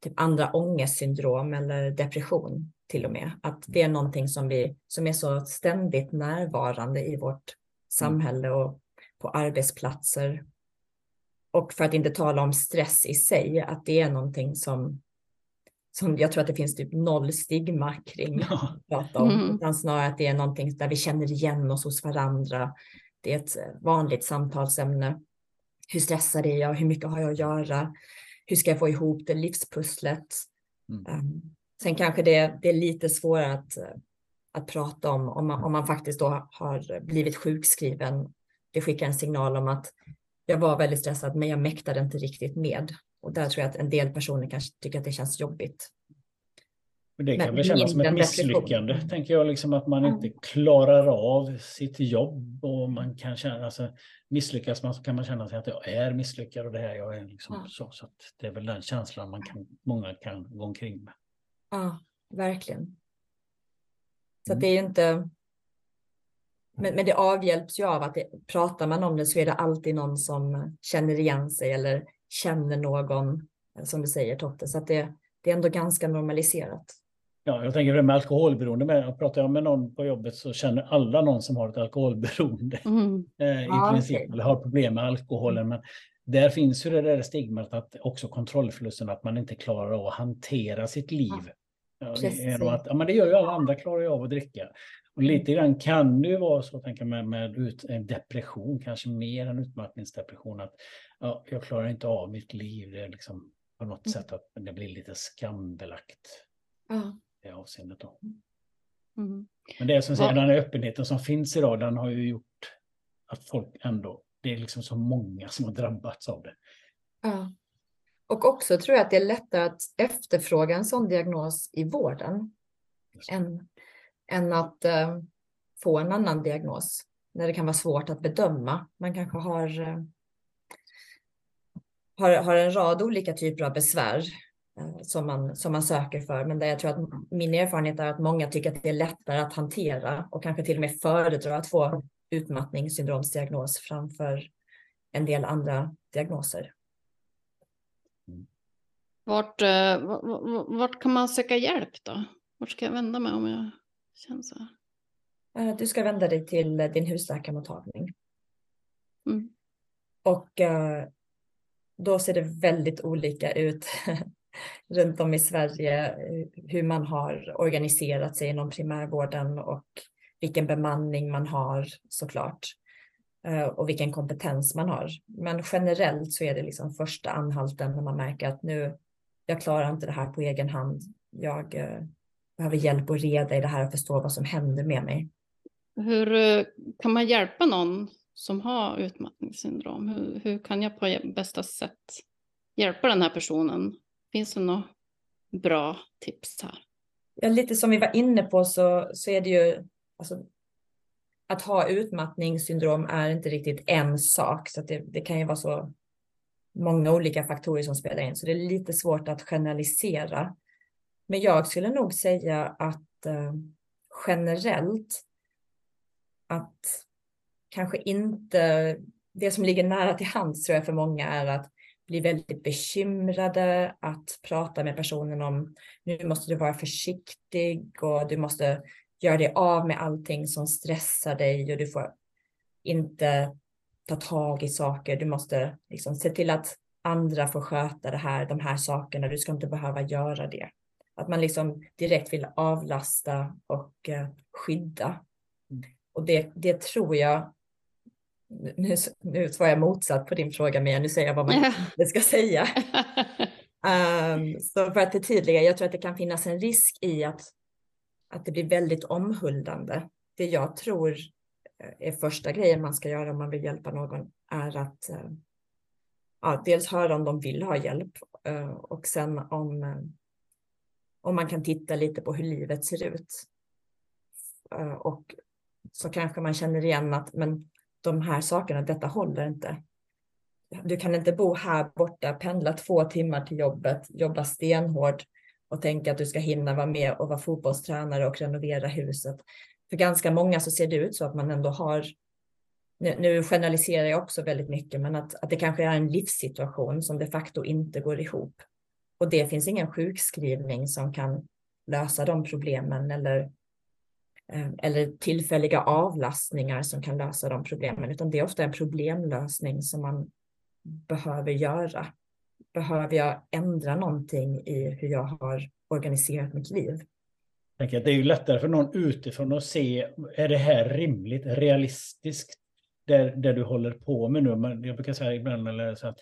typ andra ångestsyndrom eller depression till och med. Att det är någonting som, vi, som är så ständigt närvarande i vårt samhälle och på arbetsplatser. Och för att inte tala om stress i sig, att det är någonting som, som jag tror att det finns typ noll stigma kring ja. att prata om, mm. utan snarare att det är någonting där vi känner igen oss hos varandra. Det är ett vanligt samtalsämne. Hur stressad är jag? Hur mycket har jag att göra? Hur ska jag få ihop det livspusslet? Mm. Um, sen kanske det, det, är lite svårare att, att prata om om man, om man faktiskt då har blivit sjukskriven. Det skickar en signal om att jag var väldigt stressad, men jag mäktade inte riktigt med. Och där tror jag att en del personer kanske tycker att det känns jobbigt. Men det kan väl kännas som ett misslyckande, reflektion. tänker jag, liksom att man inte klarar av sitt jobb och man kan känna, alltså, misslyckas man så kan man känna sig att jag är misslyckad och det här jag är liksom ja. så. Så det är väl den känslan man kan, många kan gå omkring med. Ja, verkligen. Så mm. det är inte, men, men det avhjälps ju av att det, pratar man om det så är det alltid någon som känner igen sig eller känner någon, som du säger Totte, så att det, det är ändå ganska normaliserat. Ja, jag tänker det med alkoholberoende. Med, pratar jag med någon på jobbet så känner alla någon som har ett alkoholberoende mm. eh, i ja, princip, okay. eller har problem med alkoholen. Men där finns ju det där stigmat att också kontrollförlusten, att man inte klarar av att hantera sitt liv. Ja, ja, att, ja, men det gör ju alla andra, klarar ju av att dricka. Och lite grann kan det ju vara så, tänker med, med ut, en depression, kanske mer än utmattningsdepression, att ja, jag klarar inte av mitt liv. Det är liksom på något mm. sätt att det blir lite skambelagt. Ja det avseendet. Då. Mm. Men det är som säger, den här öppenheten som finns idag, den har ju gjort att folk ändå, det är liksom så många som har drabbats av det. Ja. Och också tror jag att det är lättare att efterfråga en sån diagnos i vården än, än att uh, få en annan diagnos när det kan vara svårt att bedöma. Man kanske har, uh, har, har en rad olika typer av besvär Eh, som man, som man söker för. Men där jag tror att min erfarenhet är att många tycker att det är lättare att hantera och kanske till och med föredrar att få utmattningssyndromsdiagnos framför en del andra diagnoser. Vart, eh, vart kan man söka hjälp då? Vart ska jag vända mig om jag känner så? Eh, du ska vända dig till din husläkarmottagning. Mm. Och då ser det väldigt olika ut runt om i Sverige eh, hur man har organiserat sig inom primärvården och vilken bemanning man har såklart eh, och vilken kompetens man har. Men generellt så är det liksom första anhalten när man märker att nu, jag klarar inte det här på egen hand. Jag eh, behöver hjälp och reda i det här och förstå vad som händer med mig. Hur kan man hjälpa någon som har utmattningssyndrom? Hur, hur kan jag på bästa sätt hjälpa den här personen Finns det några bra tips här? Ja, lite som vi var inne på så, så är det ju alltså, att ha utmattningssyndrom är inte riktigt en sak, så det, det, kan ju vara så många olika faktorer som spelar in, så det är lite svårt att generalisera. Men jag skulle nog säga att eh, generellt att kanske inte det som ligger nära till hands tror jag för många är att blir väldigt bekymrade att prata med personen om nu måste du vara försiktig och du måste göra dig av med allting som stressar dig och du får inte ta tag i saker. Du måste liksom se till att andra får sköta det här, de här sakerna. Du ska inte behöva göra det. Att man liksom direkt vill avlasta och uh, skydda. Mm. Och det, det tror jag nu, nu svarar jag motsatt på din fråga Mia, nu säger jag vad man inte ska säga. Um, så för att förtydliga, jag tror att det kan finnas en risk i att, att det blir väldigt omhuldande. Det jag tror eh, är första grejen man ska göra om man vill hjälpa någon är att uh, ja, dels höra om de vill ha hjälp uh, och sen om, om man kan titta lite på hur livet ser ut. eh, och så kanske man känner igen att men de här sakerna, detta håller inte. Du kan inte bo här borta, pendla två timmar till jobbet, jobba stenhårt och tänka att du ska hinna vara med och vara fotbollstränare och renovera huset. För ganska många så ser det ut så att man ändå har, nu, nu generaliserar jag också väldigt mycket, men att, att det kanske är en livssituation som de facto inte går ihop. Och det finns ingen sjukskrivning som kan lösa de problemen eller, eller tillfälliga avlastningar som kan lösa de problemen, utan det är ofta en problemlösning som man behöver göra. Behöver jag ändra någonting i hur jag har organiserat mitt liv? Det är ju lättare för någon utifrån att se, är det här rimligt, realistiskt, det, det du håller på med nu? Men jag brukar säga ibland, eller så att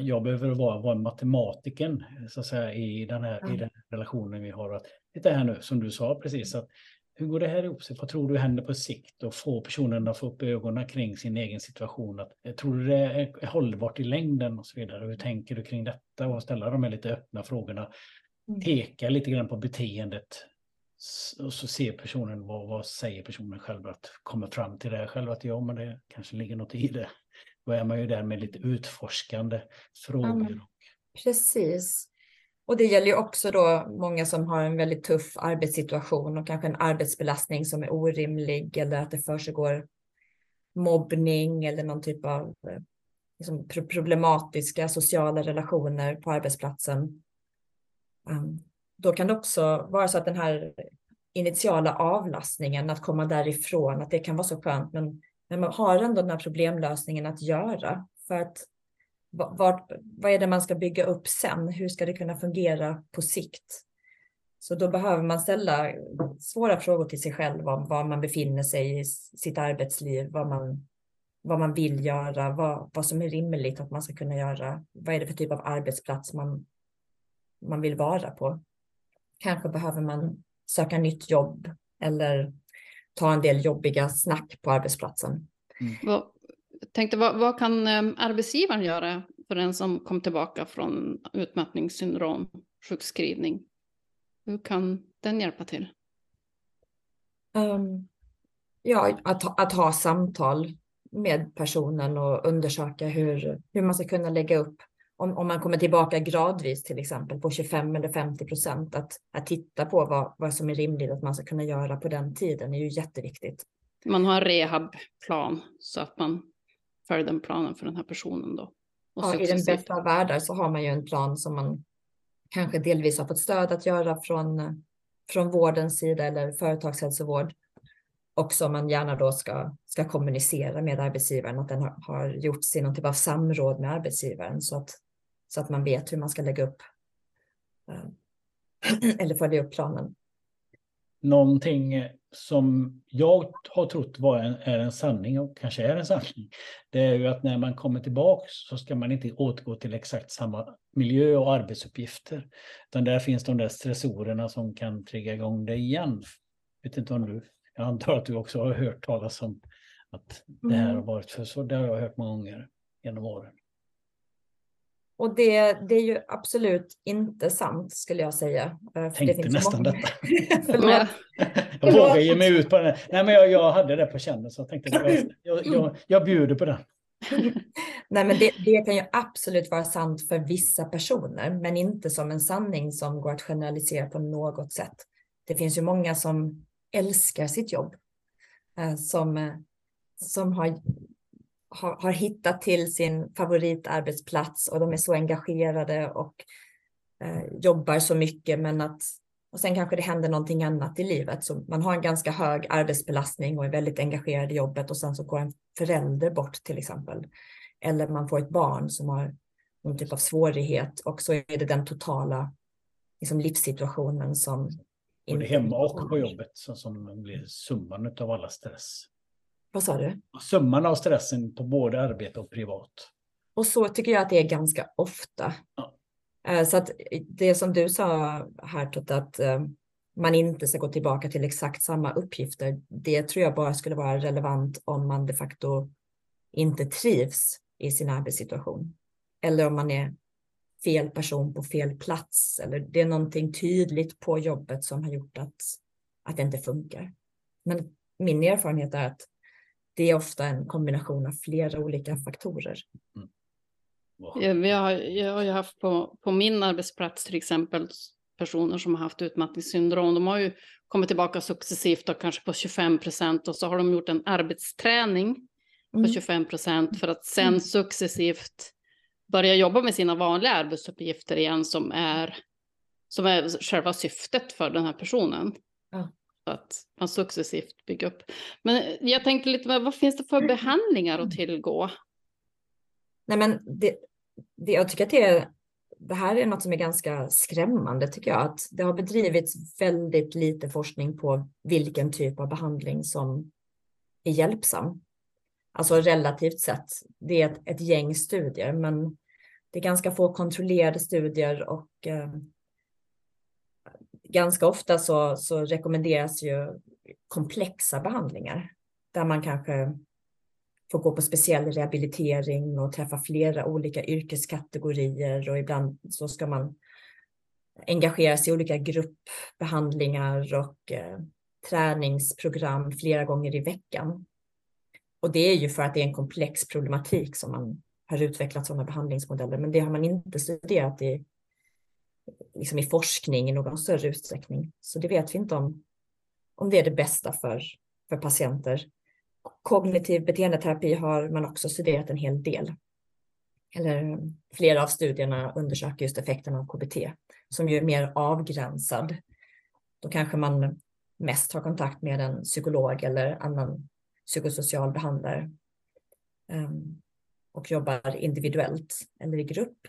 jag behöver vara, vara matematiken så att säga, i, den här, mm. i den relationen vi har. Att, titta här nu, som du sa precis, att hur går det här ihop sig? Vad tror du händer på sikt? Och få personen att få upp ögonen kring sin egen situation. Att, eh, tror du det är hållbart i längden och så vidare? Hur tänker du kring detta? Och ställa de här lite öppna frågorna. Mm. Peka lite grann på beteendet. Och så ser personen, vad, vad säger personen själv? Att kommer fram till det själv, att ja, men det kanske ligger något i det. Då är man ju där med lite utforskande frågor. Ja, precis. Och det gäller ju också då många som har en väldigt tuff arbetssituation och kanske en arbetsbelastning som är orimlig eller att det försiggår mobbning eller någon typ av eh, liksom, problematiska sociala relationer på arbetsplatsen. Ehm, då kan det också vara så att den här initiala avlastningen, att komma därifrån, att det kan vara så skönt, men, men man har ändå den här problemlösningen att göra för att vad, vad är det man ska bygga upp sen? Hur ska det kunna fungera på sikt? Så då behöver man ställa svåra frågor till sig själv om var man befinner sig i sitt arbetsliv, vad man, vad man vill göra, vad, vad som är rimligt att man ska kunna göra. Vad är det för typ av arbetsplats man, man vill vara på? Kanske behöver man söka nytt jobb eller ta en del jobbiga snack på arbetsplatsen. Mm tänkte, vad, vad kan um, arbetsgivaren göra för den som kom tillbaka från utmattningssyndrom, sjukskrivning? Hur kan den hjälpa till? Um, ja, att, att ha samtal med personen och undersöka hur, hur man ska kunna lägga upp om, om man kommer tillbaka gradvis till exempel på 25 eller 50 procent, att, att titta på vad, vad som är rimligt att man ska kunna göra på den tiden är ju jätteviktigt. Man har en rehabplan så att man följa den planen för den här personen då. ja, I den bästa av världar så har man ju en plan som man kanske delvis har fått stöd att göra från, från vårdens sida eller företagshälsovård. Och som man gärna då ska, ska kommunicera med arbetsgivaren, att den har, har gjorts i någon typ av samråd med arbetsgivaren så att, så att man vet hur man ska lägga upp eh, eller följa upp planen. Någonting som jag har trott var en, är en sanning och kanske är en sanning, det är ju att när man kommer tillbaka så ska man inte återgå till exakt samma miljö och arbetsuppgifter. Utan där finns de där stressorerna som kan trigga igång det igen. Jag vet inte om du, jag antar att du också har hört talas om att det här har mm. varit för så. Det har jag hört många gånger genom åren. Och det, det är ju absolut inte sant skulle jag säga. Jag tänkte nästan många... detta. jag vågar ge mig ut på den. Nej, men jag, jag hade det på känn så jag tänkte jag, jag, jag, jag bjuder på den. Nej, men det, det, kan ju absolut vara sant för vissa personer, men inte som en sanning som går att generalisera på något sätt. Det finns ju många som älskar sitt jobb, eh, som, eh, som har har, har hittat till sin favoritarbetsplats och de är så engagerade och eh, jobbar så mycket men att och sen kanske det händer någonting annat i livet. Så man har en ganska hög arbetsbelastning och är väldigt engagerad i jobbet och sen så går en förälder bort till exempel. Eller man får ett barn som har någon typ av svårighet och så är det den totala liksom, livssituationen som... Både hemma och på jobbet som, som blir summan av alla stress. Vad sa du? Summan av stressen på både arbete och privat. Och så tycker jag att det är ganska ofta. Ja. Eh, så att det som du sa här, Totte, att eh, man inte ska gå tillbaka till exakt samma uppgifter, det tror jag bara skulle vara relevant om man de facto inte trivs i sin arbetssituation. Eller om man är fel person på fel plats eller det är någonting tydligt på jobbet som har gjort att, att det inte funkar. Men min erfarenhet är att det är ofta en kombination av flera olika faktorer. Mm. Ja, vi har, jag har ju haft på, på min arbetsplats till exempel personer som har haft utmattningssyndrom. De har ju kommit tillbaka successivt och kanske på 25 procent och så har de gjort en arbetsträning på 25 mm. procent för att sen mm. successivt börja jobba med sina vanliga arbetsuppgifter igen som är, som är själva syftet för den här personen. Ja. Att man successivt bygger upp. Men jag tänkte lite, vad finns det för behandlingar att tillgå? Nej, men det, det, jag tycker att det, är, det här är något som är ganska skrämmande tycker jag. Att det har bedrivits väldigt lite forskning på vilken typ av behandling som är hjälpsam. Alltså relativt sett. Det är ett, ett gäng studier, men det är ganska få kontrollerade studier och eh, ganska ofta så, så rekommenderas ju komplexa behandlingar där man kanske får gå på speciell rehabilitering och träffa flera olika yrkeskategorier och ibland så ska man engagera sig i olika gruppbehandlingar och eh, träningsprogram flera gånger i veckan. Och det är ju för att det är en komplex problematik som man har utvecklat sådana behandlingsmodeller, men det har man inte studerat i, liksom i forskning i någon större utsträckning. Så det vet vi inte om, om det är det bästa för, för patienter. Kognitiv beteendeterapi har man också studerat en hel del. Eller um, flera av studierna undersöker just effekten av KBT som ju är mer avgränsad. Då kanske man mest har kontakt med en psykolog eller annan psykosocial behandlare um, och jobbar individuellt eller i grupp.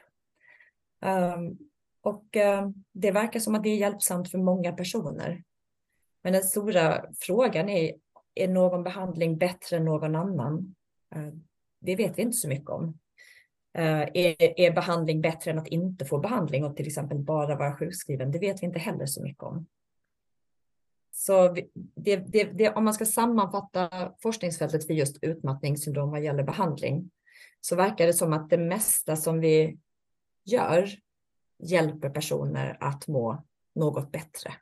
Um, och eh, det verkar som att det är hjälpsamt för många personer. Men den stora frågan är är någon behandling bättre än någon annan? Eh, det vet vi inte så mycket om. Eh, är, är behandling bättre än att inte få behandling och till exempel bara vara sjukskriven? Det vet vi inte heller så mycket om. Så det, det, det, om man ska sammanfatta forskningsfältet för just utmattningssyndrom vad gäller behandling så verkar det som att det mesta som vi gör hjälper personer att må något bättre.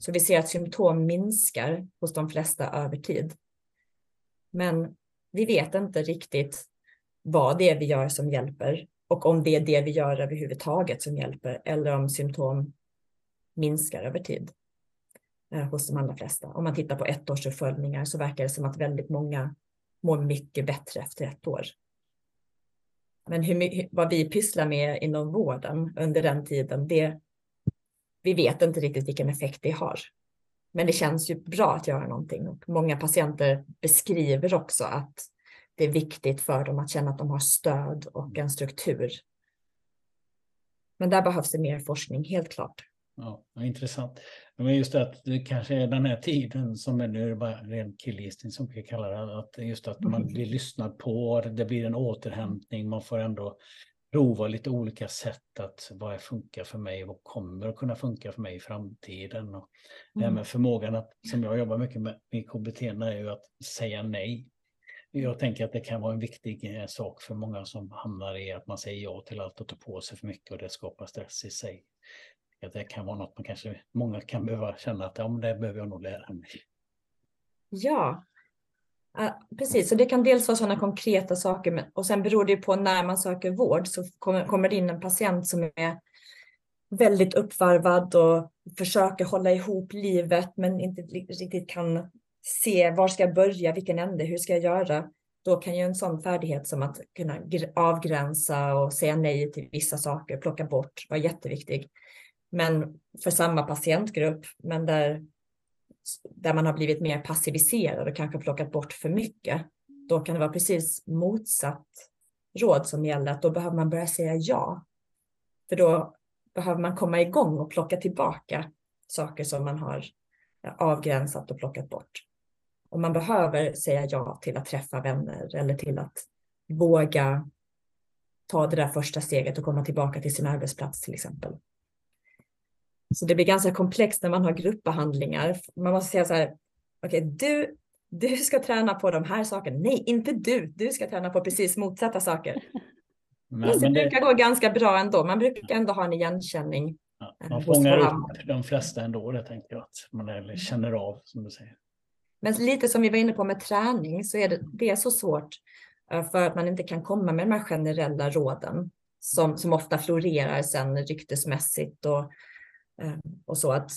Så vi ser att symptom minskar hos de flesta över tid. Men vi vet inte riktigt vad det är vi gör som hjälper och om det är det vi gör överhuvudtaget som hjälper eller om symptom minskar över tid eh, hos de allra flesta. Om man tittar på ettårsuppföljningar så verkar det som att väldigt många mår mycket bättre efter ett år. Men hur, vad vi pysslar med inom vården under den tiden, det vi vet inte riktigt vilken effekt det har. Men det känns ju bra att göra någonting och många patienter beskriver också att det är viktigt för dem att känna att de har stöd och en struktur. Men där behövs det mer forskning, helt klart. Ja, intressant. Men just att det kanske är den här tiden som är nu, bara ren killgissning som vi kallar det, att just att man blir lyssnad på, det blir en återhämtning, man får ändå prova lite olika sätt att vad funkar för mig och kommer att kunna funka för mig i framtiden. Och det här med mm. förmågan att, som jag jobbar mycket med i KBT, är ju att säga nej. Jag tänker att det kan vara en viktig eh, sak för många som hamnar i att man säger ja till allt och tar på sig för mycket och det skapar stress i sig. Att det kan vara något man kanske, många kan behöva känna att ja, men det behöver jag nog lära mig. Ja, precis, så det kan dels vara sådana konkreta saker och sen beror det på när man söker vård så kommer, kommer det in en patient som är väldigt uppvarvad och försöker hålla ihop livet men inte riktigt kan se var ska jag börja, vilken ände, hur ska jag göra? Då kan ju en sån färdighet som att kunna avgränsa och säga nej till vissa saker, plocka bort, vara jätteviktig. Men för samma patientgrupp, men där där man har blivit mer passiviserad och kanske plockat bort för mycket, då kan det vara precis motsatt råd som gäller, att då behöver man börja säga ja. För då behöver man komma igång och plocka tillbaka saker som man har avgränsat och plockat bort. Och man behöver säga ja till att träffa vänner eller till att våga ta det där första steget och komma tillbaka till sin arbetsplats till exempel. Så det blir ganska komplext när man har gruppbehandlingar. Man måste säga så här, okej, okay, du, du ska träna på de här sakerna. Nej, inte du. Du ska träna på precis motsatta saker. Men, det brukar gå ganska bra ändå. Man brukar ändå ha en igenkänning. Ja, man fångar upp de flesta ändå, det tänker jag. Att man känner av, som du säger. Men lite som vi var inne på med träning så är det, det är så svårt eh, för att man inte kan komma med de här generella råden som, som ofta florerar sen ryktesmässigt och, eh, Ehm, och så att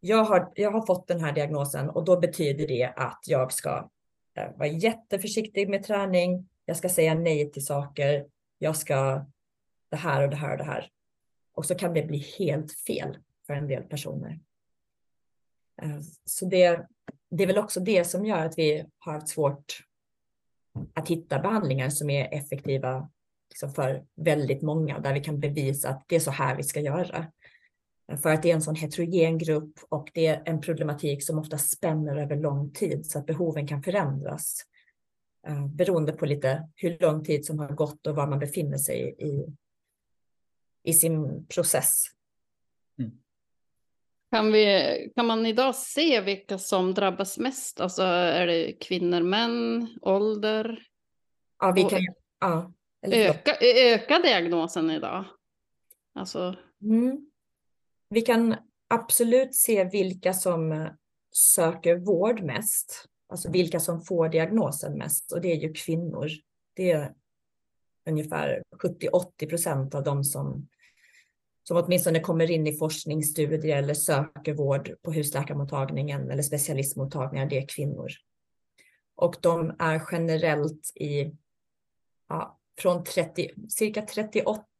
jag har, jag har fått den här diagnosen och då betyder det att jag ska eh, vara jätteförsiktig med träning. Jag ska säga nej till saker. Jag ska det här och det här och det här. Och så kan det bli helt fel för en del personer. Ehm, så det, det är väl också det som gör att vi har haft svårt att hitta behandlingar som är effektiva liksom för väldigt många, där vi kan bevisa att det är så här vi ska göra. För att det är en sån heterogen grupp och det är en problematik som ofta spänner över lång tid så att behoven kan förändras eh, beroende på lite hur lång tid som har gått och var man befinner sig i, i sin process. Mm. Kan, vi, kan man idag se vilka som drabbas mest? Alltså är det kvinnor, män, ålder? Ja, vi kan, ja, öka, öka diagnosen idag? Alltså... Mm. Vi kan absolut se vilka som eh, söker vård mest, alltså vilka som får diagnosen mest och det är ju kvinnor. Det är ungefär 70-80 procent av de som, som åtminstone kommer in i forskningsstudier eller söker vård på husläkarmottagningen eller specialistmottagningar, det är kvinnor. Och de är generellt i ja, från 30, cirka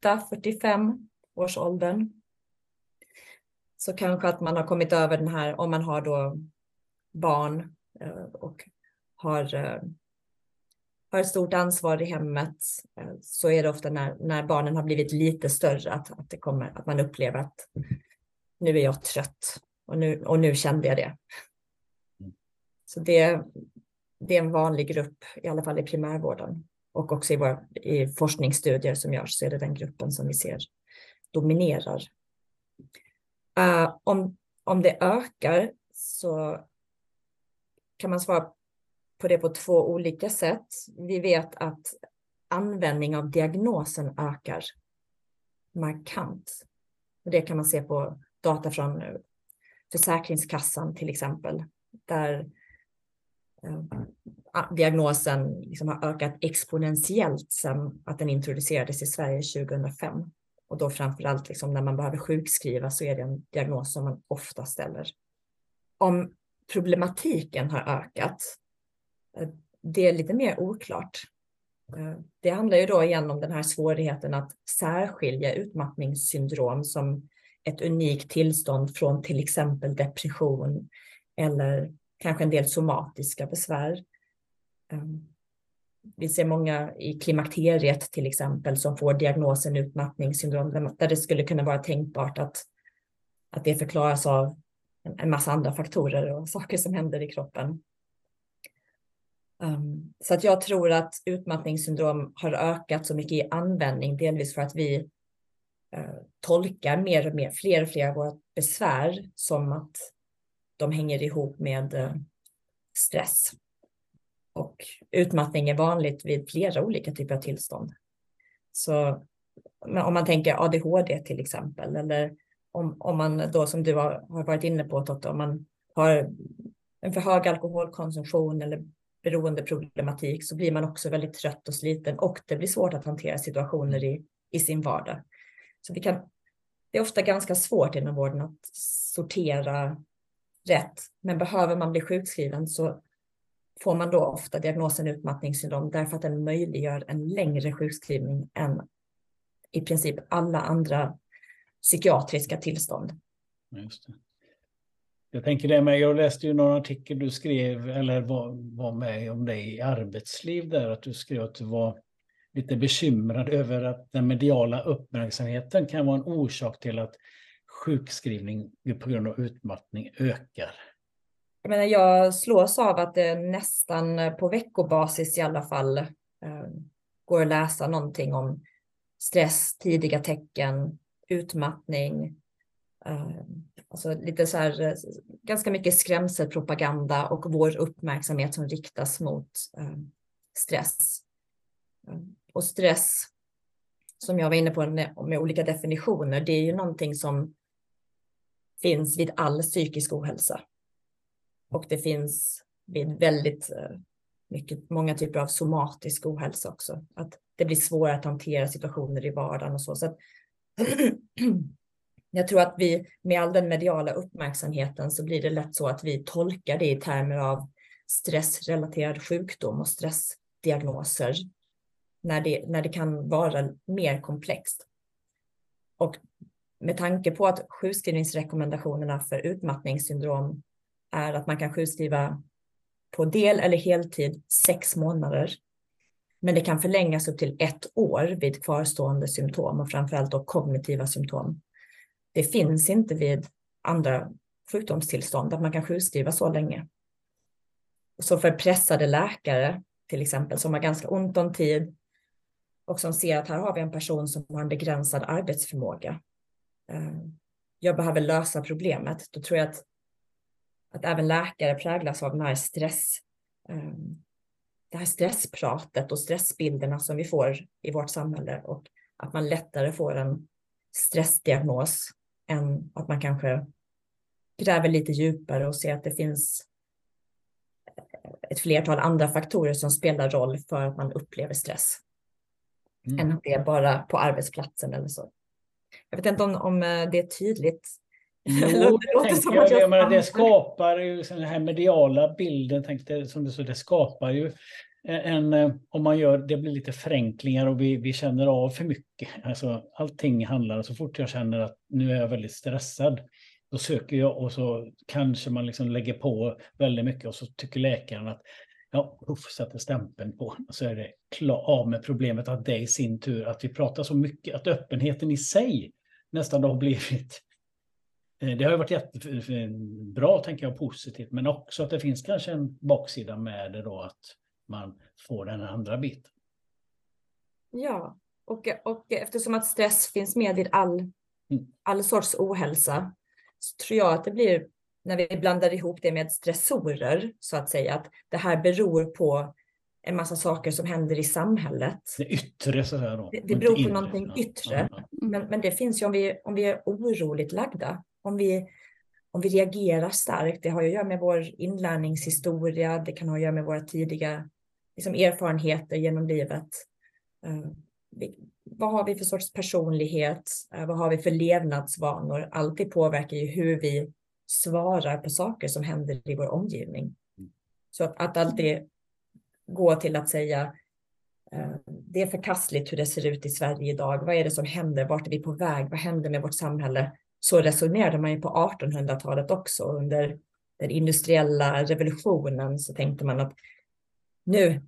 38-45 års åldern så kanske att man har kommit över den här, om man har då barn eh, och har, eh, har ett stort ansvar i hemmet, eh, så är det ofta när, när barnen har blivit lite större att, att, det kommer, att man upplever att nu är jag trött och nu, och nu kände jag det. Så det, det är en vanlig grupp, i alla fall i primärvården. Och också i, våra, i forskningsstudier som görs så är det den gruppen som vi ser dominerar Uh, om, om det ökar så kan man svara på det på två olika sätt. Vi vet att användning av diagnosen ökar markant. Och det kan man se på data från eh, Försäkringskassan till exempel, där eh, diagnosen liksom har ökat exponentiellt sedan att den introducerades i Sverige 2005. Och då framför allt liksom när man behöver sjukskriva så är det en diagnos som man ofta ställer. Om problematiken har ökat, eh, det är lite mer oklart. Eh, det handlar ju då igen om den här svårigheten att särskilja utmattningssyndrom som ett unikt tillstånd från till exempel depression eller kanske en del somatiska besvär. Ehm, vi ser många i klimakteriet till exempel som får diagnosen utmattningssyndrom där det skulle kunna vara tänkbart att, att det förklaras av en massa andra faktorer och saker som händer i kroppen. Um, så att jag tror att utmattningssyndrom har ökat så mycket i användning, delvis för att vi uh, tolkar mer och mer, fler och fler av våra besvär som att de hänger ihop med uh, stress. Och utmattning är vanligt vid flera olika typer av tillstånd. Så om man tänker ADHD till exempel, eller om, om man då som du har, har varit inne på Totte, om man har en för hög alkoholkonsumtion eller beroendeproblematik så blir man också väldigt trött och sliten och det blir svårt att hantera situationer i, i sin vardag. Så vi kan, det är ofta ganska svårt inom vården att sortera rätt, men behöver man bli sjukskriven så får man då ofta diagnosen utmattningssyndrom därför att den möjliggör en längre sjukskrivning än i princip alla andra psykiatriska tillstånd. Just det. Jag tänker det med, jag läste ju någon artikel du skrev eller var, var med om dig i arbetsliv där, att du skrev att du var lite bekymrad över att den mediala uppmärksamheten kan vara en orsak till att sjukskrivning på grund av utmattning ökar. Jag, menar, jag slås av att det nästan på veckobasis i alla fall eh, går att läsa någonting om stress, tidiga tecken, utmattning. Eh, alltså lite så här, eh, ganska mycket skrämselpropaganda och vår uppmärksamhet som riktas mot eh, stress. Eh, och stress, som jag var inne på med olika definitioner, det är ju någonting som finns vid all psykisk ohälsa. Och det finns vid väldigt eh, mycket, många typer av somatisk ohälsa också. Att det blir svårare att hantera situationer i vardagen och så. så att, jag tror att vi med all den mediala uppmärksamheten så blir det lätt så att vi tolkar det i termer av stressrelaterad sjukdom och stressdiagnoser när det, när det kan vara mer komplext. Och med tanke på att sjukskrivningsrekommendationerna för utmattningssyndrom är att man kan sjukskriva på del eller heltid sex månader. Men det kan förlängas upp till ett år vid kvarstående symptom och framförallt då kognitiva symptom. Det finns inte vid andra sjukdomstillstånd att man kan sjukskriva så länge. Så för pressade läkare till exempel som har ganska ont om tid och som ser att här har vi en person som har en begränsad arbetsförmåga. Eh, jag behöver lösa problemet. Då tror jag att, att även läkare präglas av den här stress, eh, det här stresspratet och stressbilderna som vi får i vårt samhälle och att man lättare får en stressdiagnos än att man kanske gräver lite djupare och ser att det finns ett flertal andra faktorer som spelar roll för att man upplever stress. Mm. Än att det är bara på arbetsplatsen eller så. Jag vet inte om, om eh, det är tydligt. Jo, det, det, som jag, jag menar, det skapar ju den här mediala bilden, tänkte, som det, så, det skapar ju en, eh, om man gör, det blir lite förenklingar och vi, vi känner av för mycket. Alltså, allting handlar, så fort jag känner att nu är jag väldigt stressad, då söker jag och så kanske man liksom lägger på väldigt mycket och så tycker läkaren att ja, uff, sätter stämpeln på. Och så är det klar, av med problemet att det i sin tur, att vi pratar så mycket, att öppenheten i sig nästan har blivit det har varit jättebra, tänker jag, positivt, men också att det finns kanske en baksida med det då, att man får den andra biten. Ja, och, och eftersom att stress finns med i all, mm. all sorts ohälsa, så tror jag att det blir när vi blandar ihop det med stressorer, så att säga, att det här beror på en massa saker som händer i samhället. Det yttre så här då. Det, det beror på inre. någonting yttre. Ja, ja. Men, men det finns ju om vi, om vi är oroligt lagda, om vi, om vi reagerar starkt, det har ju att göra med vår inlärningshistoria, det kan ha att göra med våra tidiga liksom, erfarenheter genom livet. Uh, vi, vad har vi för sorts personlighet? Uh, vad har vi för levnadsvanor? Allt det påverkar ju hur vi svarar på saker som händer i vår omgivning. Så att, att alltid gå till att säga eh, det är förkastligt hur det ser ut i Sverige idag. Vad är det som händer? Vart är vi på väg? Vad händer med vårt samhälle? Så resonerade man ju på 1800-talet också. Under den industriella revolutionen så tänkte man att nu,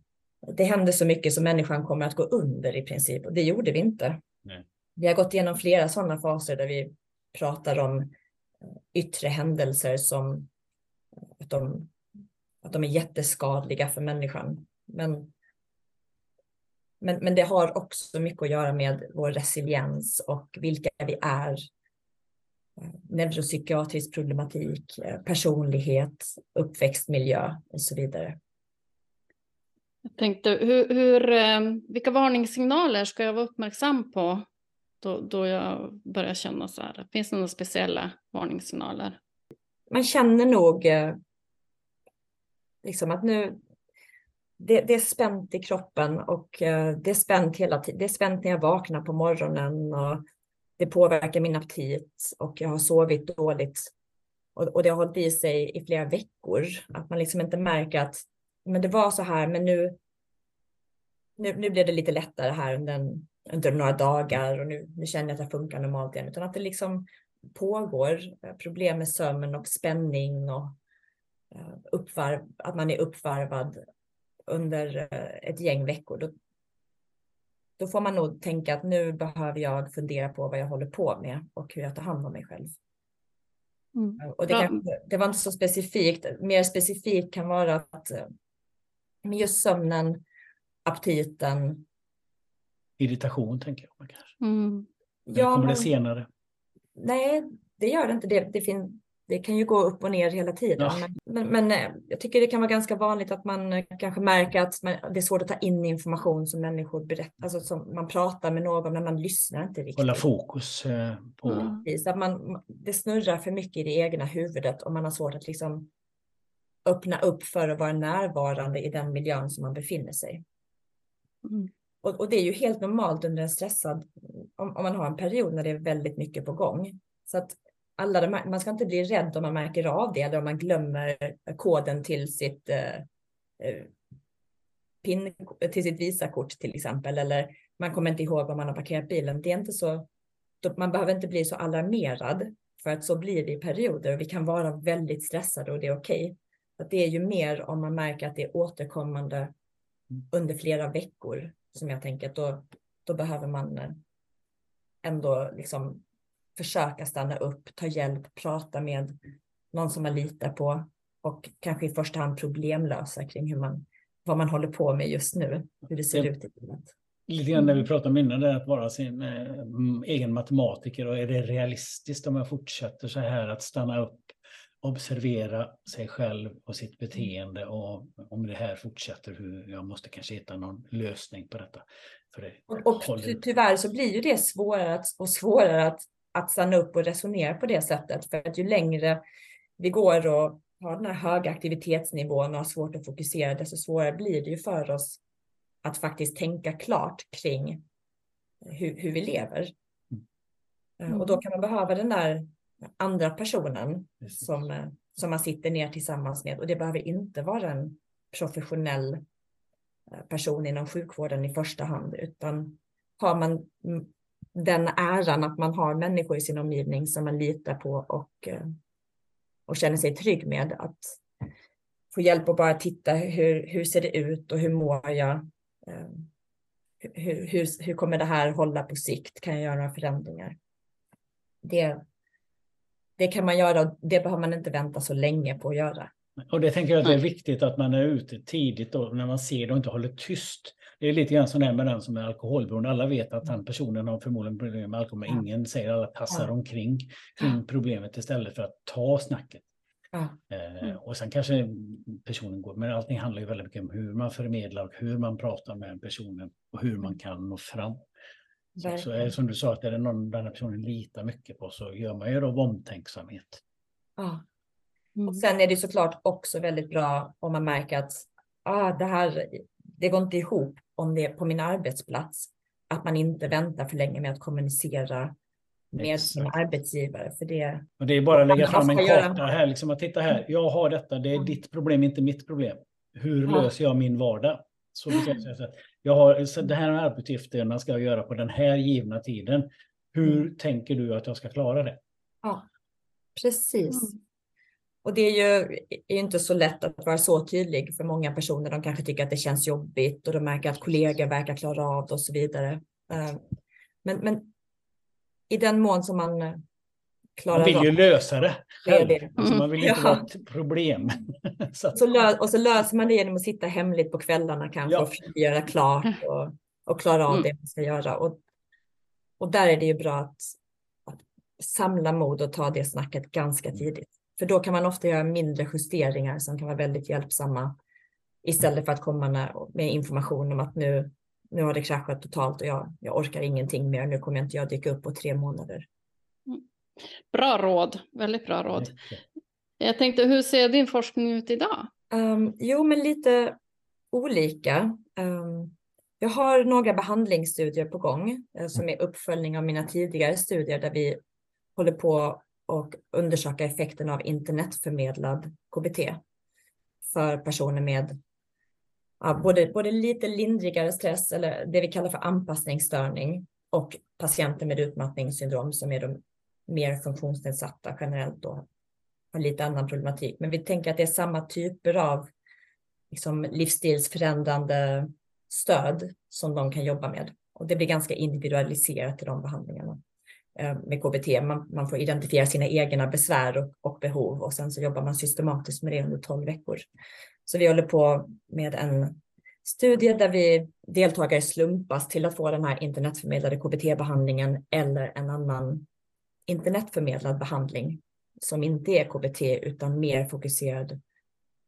det händer så mycket så människan kommer att gå under i princip. Och det gjorde vi inte. Nej. Vi har gått igenom flera sådana faser där vi pratar om yttre händelser som att de, att de är jätteskadliga för människan. Men, men, men det har också mycket att göra med vår resiliens och vilka vi är. Neuropsykiatrisk problematik, personlighet, uppväxtmiljö och så vidare. Jag tänkte, hur, hur, eh, vilka varningssignaler ska jag vara uppmärksam på då, då jag börjar känna så här, finns det några speciella varningssignaler? Man känner nog eh, liksom att nu, det, det, är spänt i kroppen och eh, det är spänt hela tiden. Det är spänt när jag vaknar på morgonen och det påverkar min aptit och jag har sovit dåligt. Och, och det har hållit i sig i flera veckor. Att man liksom inte märker att men det var så här, men nu, nu, nu blev det lite lättare här under en under några dagar och nu, nu känner jag att jag funkar normalt igen, utan att det liksom pågår problem med sömn och spänning och eh, uppvarv, att man är uppvarvad under eh, ett gäng veckor. Då, då får man nog tänka att nu behöver jag fundera på vad jag håller på med och hur jag tar hand om mig själv. Mm. Och det, kan, det, var inte så specifikt. Mer specifikt kan vara att just sömnen, aptiten, irritation, tänker jag. Kanske. Mm. ja, kommer men, det senare? Nej, det gör det inte. Det, det, fin, det kan ju gå upp och ner hela tiden. Ja. Men, men, eh, jag tycker det kan vara ganska vanligt att man eh, kanske märker att man, det är svårt att ta in information som människor berättar, alltså som man pratar med någon men man lyssnar inte riktigt. Hålla fokus eh, på. Mm. Att man, det snurrar för mycket i det egna huvudet och man har svårt att liksom öppna upp för att vara närvarande i den miljön som man befinner sig. Mm. Och, och, det är ju helt normalt under en stressad, om, om, man har en period när det är väldigt mycket på gång. Så att alla de, man ska inte bli rädd om man märker av det eller om man glömmer koden till sitt eh, eh pin, till sitt Visakort till exempel, eller man kommer inte ihåg var man har parkerat bilen. Det är inte så, man behöver inte bli så alarmerad för att så blir det i perioder och vi kan vara väldigt stressade och det är okej. Okay. Att det är ju mer om man märker att det är återkommande under flera veckor som jag tänker att då, då behöver man eh, ändå liksom försöka stanna upp, ta hjälp, prata med någon som man litar på och kanske i första hand problemlösa kring hur man, vad man håller på med just nu, hur det ser det, ut i livet. Lite grann när vi pratar om innan, det att vara sin eh, egen matematiker och är det realistiskt om jag fortsätter så här att stanna upp observera sig själv och sitt beteende och om det här fortsätter, hur jag måste kanske hitta någon lösning på detta. För det och, och tyvärr så blir ju det svårare att, och svårare att, att stanna upp och resonera på det sättet. För att ju längre vi går och har den här höga aktivitetsnivån och har svårt att fokusera, desto svårare blir det ju för oss att faktiskt tänka klart kring hur, hur vi lever. Mm. Och då kan man behöva den där andra personen som, eh, som man sitter ner tillsammans med. Och det behöver inte vara en professionell eh, person inom sjukvården i första hand, utan har man den äran att man har människor i sin omgivning som man litar på och, eh, och känner sig trygg med att få hjälp att bara titta hur, hur ser det ut och hur mår jag? Hur, hur, hur kommer det här hålla på sikt? Kan jag göra några förändringar? Det, det kan man göra och det behöver man inte vänta så länge på att göra. Och det tänker jag att det är viktigt att man är ute tidigt då, när man ser det och inte håller tyst. Det är lite grann som med den som är alkoholberoende. Alla vet att den personen har förmodligen problem med alkohol, men ingen säger alla tassar omkring kring problemet istället för att ta snacket. Ja. Mm. och sen kanske personen går, men allting handlar ju väldigt mycket om hur man förmedlar och hur man pratar med personen och hur man kan nå fram. Så, så som du sa, att är det någon den här personen litar mycket på så gör man ju då omtänksamhet. Ja. Mm. Och sen är det såklart också väldigt bra om man märker att ah, det här, det går inte ihop om det är på min arbetsplats. Att man inte väntar för länge med att kommunicera med Exakt. sin arbetsgivare. För det, och det är bara att lägga fram en karta här, liksom att titta här, jag har detta, det är mm. ditt problem, inte mitt problem. Hur ja. löser jag min vardag? Så, så, jag har, så det här arbetsuppgifterna ska jag göra på den här givna tiden. Hur mm. tänker du att jag ska klara det? Ja, precis. Mm. Och det är ju är inte så lätt att vara så tydlig för många personer. De kanske tycker att det känns jobbigt och de märker att kollegor verkar klara av det och så vidare. Eh, men, men i den mån som man klarar Man vill ju lösa det själv. Det det. Alltså man vill inte ja. ha ett problem. så. Så lö och så löser man det genom att sitta hemligt på kvällarna kanske ja. och göra klart och, och klara av mm. det man ska göra. Och, och där är det ju bra att, att samla mod och ta det snacket ganska mm. tidigt. För då kan man ofta göra mindre justeringar som kan vara väldigt hjälpsamma istället för att komma med information om att nu, nu har det kraschat totalt och jag, jag orkar ingenting mer. Nu kommer inte jag dyka upp på tre månader. Bra råd, väldigt bra råd. Jag tänkte, hur ser din forskning ut idag? Um, jo, men lite olika. Um, jag har några behandlingsstudier på gång uh, som är uppföljning av mina tidigare studier där vi håller på och undersöka effekten av internetförmedlad KBT för personer med ja, både, både lite lindrigare stress eller det vi kallar för anpassningsstörning och patienter med utmattningssyndrom som är de mer funktionsnedsatta generellt då har lite annan problematik. Men vi tänker att det är samma typer av liksom, livsstilsförändrande stöd som de kan jobba med. Och det blir ganska individualiserat i de behandlingarna Eh, med KBT. Man, man, får identifiera sina egna besvär och, och, behov och sen så jobbar man systematiskt med det under 12 veckor. Så vi håller på med en studie där vi deltagare slumpas till att få den här internetförmedlade KBT-behandlingen eller en annan internetförmedlad behandling som inte är KBT utan mer fokuserad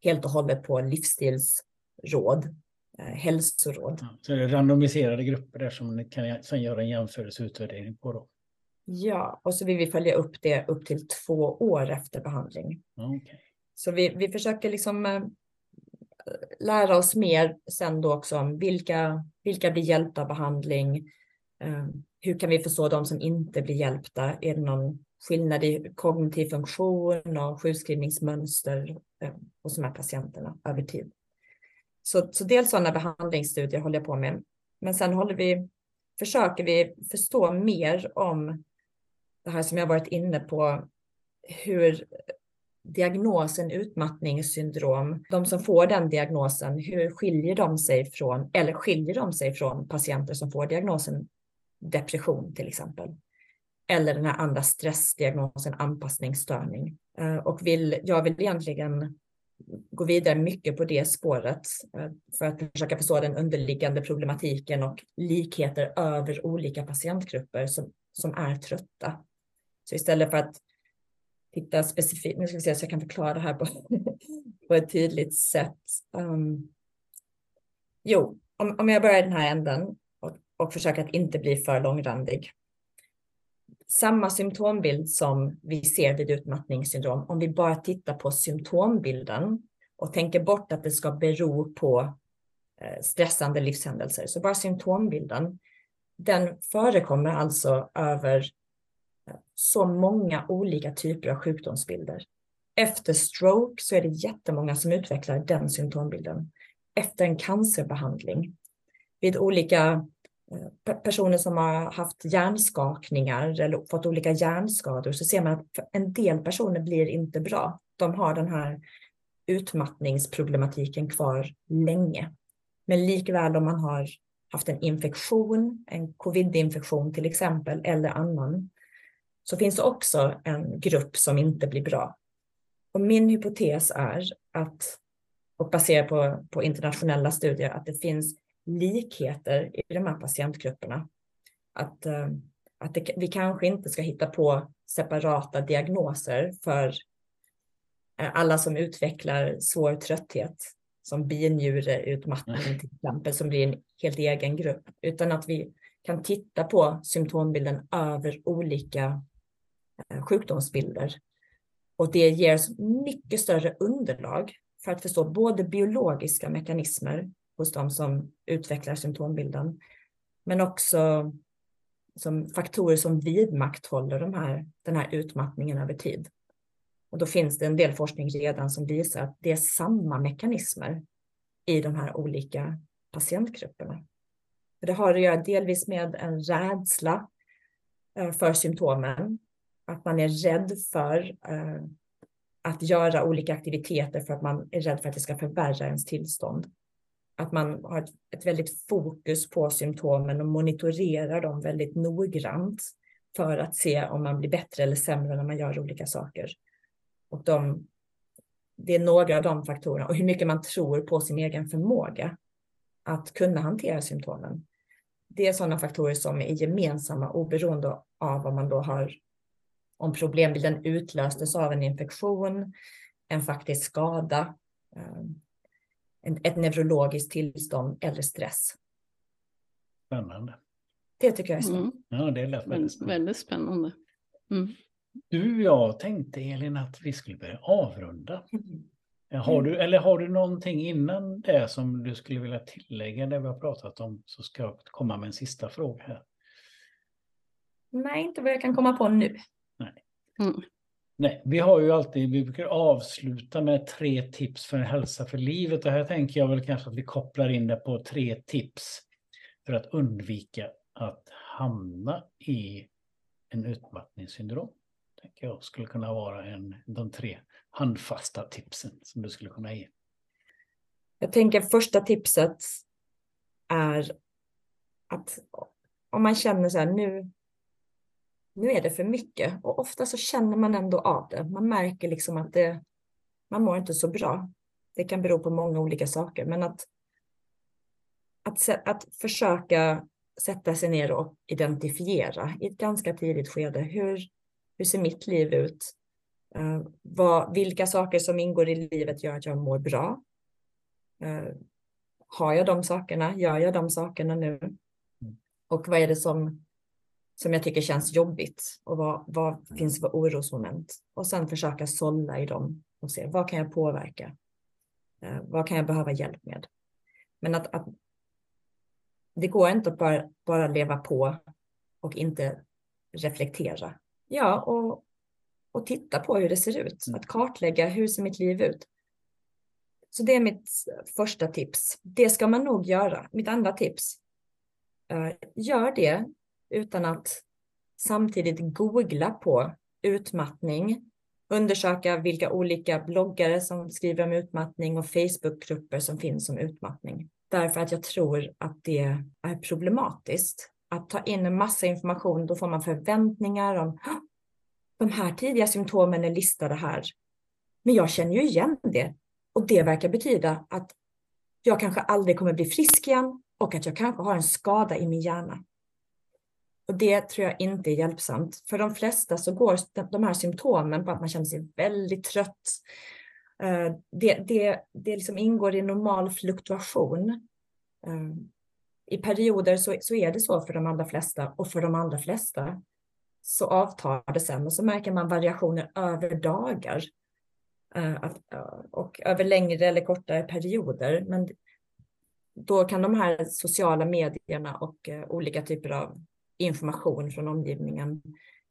helt och hållet på livsstilsråd, eh, hälsoråd. Ja, så det är randomiserade grupper där som ni kan sen göra en jämförelse och utvärdering på då? Ja, och så vill vi följa upp det upp till två år efter behandling. Okay. Så vi, vi försöker liksom eh, lära oss mer sen då också om vilka, vilka blir hjälpta av behandling? Eh, hur kan vi förstå de som inte blir hjälpta? Är det någon skillnad i kognitiv funktion och sjukskrivningsmönster eh, hos de här patienterna över tid? Så, så dels sådana behandlingsstudier håller jag på med. Men sen håller vi, försöker vi förstå mer om det här som jag varit inne på, hur diagnosen utmattningssyndrom, de som får den diagnosen, hur skiljer de sig från, eller skiljer de sig från patienter som får diagnosen depression till exempel? Eller den här andra stressdiagnosen, anpassningsstörning. Eh, och vill, jag vill egentligen gå vidare mycket på det spåret eh, för att försöka förstå den underliggande problematiken och likheter över olika patientgrupper som, som är trötta. Så istället för att titta specifikt, nu ska vi se så jag kan förklara det här på, på ett tydligt sätt. Um, jo, om, om jag börjar i den här änden och, och försöker att inte bli för långrandig. Samma symptombild som vi ser vid utmattningssyndrom, om vi bara tittar på symptombilden och tänker bort att det ska bero på eh, stressande livshändelser, så bara symptombilden, den förekommer alltså över så många olika typer av sjukdomsbilder. Efter stroke så är det jättemånga som utvecklar den symptombilden. Efter en cancerbehandling, vid olika eh, personer som har haft hjärnskakningar eller fått olika hjärnskador så ser man att en del personer blir inte bra. De har den här utmattningsproblematiken kvar länge. Men likväl om man har haft en infektion, en covid-infektion till exempel, eller annan så finns det också en grupp som inte blir bra. Och min hypotes är att, och baserat på, på internationella studier, att det finns likheter i de här patientgrupperna. Att, eh, att det, vi kanske inte ska hitta på separata diagnoser för eh, alla som utvecklar svår trötthet, som binjureutmattning till exempel, som blir en helt egen grupp, utan att vi kan titta på symptombilden över olika Eh, sjukdomsbilder. Och det ger mycket större underlag för att förstå både biologiska mekanismer hos de som utvecklar symptombilden, men också som faktorer som vidmakthåller de här, den här utmattningen över tid. Och då finns det en del forskning redan som visar att det är samma mekanismer i de här olika patientgrupperna. det har att göra delvis med en rädsla eh, för symptomen att man är rädd för eh, att göra olika aktiviteter för att man är rädd för att det ska förvärra ens tillstånd. Att man har ett, ett väldigt fokus på symptomen och monitorerar dem väldigt noggrant för att se om man blir bättre eller sämre när man gör olika saker. Och de, det är några av de faktorerna och hur mycket man tror på sin egen förmåga att kunna hantera symptomen. Det är sådana faktorer som är gemensamma oberoende av om man då har om problembilden utlöstes av en infektion, en faktisk skada, eh, ett neurologiskt tillstånd eller stress. Spännande. Det tycker jag är spännande. Mm. Ja, det lät väldigt spännande. Väldigt spännande. Mm. Du, jag tänkte Elin att vi skulle börja avrunda. Mm. Har du, eller har du någonting innan det som du skulle vilja tillägga det vi har pratat om så ska jag komma med en sista fråga här. Nej, inte vad jag kan komma på nu. Mm. Nej, vi har ju alltid, vi brukar avsluta med tre tips för en hälsa för livet och här tänker jag väl kanske att vi kopplar in det på tre tips för att undvika att hamna i en utmattningssyndrom. Tänker jag skulle kunna vara en, de tre handfasta tipsen som du skulle kunna ge. Jag tänker första tipset är att om man känner så här nu, nu är det för mycket. Och ofta så känner man ändå av det. Man märker liksom att det, man mår inte så bra. Det kan bero på många olika saker, men att, att, att försöka sätta sig ner och identifiera i ett ganska tidigt skede. Hur, hur ser mitt liv ut? Uh, vad, vilka saker som ingår i livet gör att jag mår bra? Uh, har jag de sakerna? Gör jag de sakerna nu? Mm. Och vad är det som som jag tycker känns jobbigt och vad, vad finns för orosmoment och sen försöka sålla i dem och se vad kan jag påverka? Eh, vad kan jag behöva hjälp med? Men att, att det går inte att bara, bara leva på och inte reflektera. Ja, och, och titta på hur det ser ut. Mm. Att kartlägga hur ser mitt liv ut. Så det är mitt första tips. Det ska man nog göra. Mitt andra tips. Uh, gör det utan att samtidigt googla på utmattning, undersöka vilka olika bloggare som skriver om utmattning och Facebookgrupper som finns om utmattning. Därför att jag tror att det är problematiskt. Att ta in en massa information, då får man förväntningar om de här tidiga symptomen är listade här. Men jag känner ju igen det. Och det verkar betyda att jag kanske aldrig kommer bli frisk igen och att jag kanske har en skada i min hjärna. Och det tror jag inte är hjälpsamt. För de flesta så går de här symptomen på att man känner sig väldigt trött. Eh, det, det, det liksom ingår i normal fluktuation. Eh, I perioder så, så är det så för de allra flesta och för de allra flesta så avtar det sen och så märker man variationer över dagar. Eh, och över längre eller kortare perioder. Men då kan de här sociala medierna och olika typer av information från omgivningen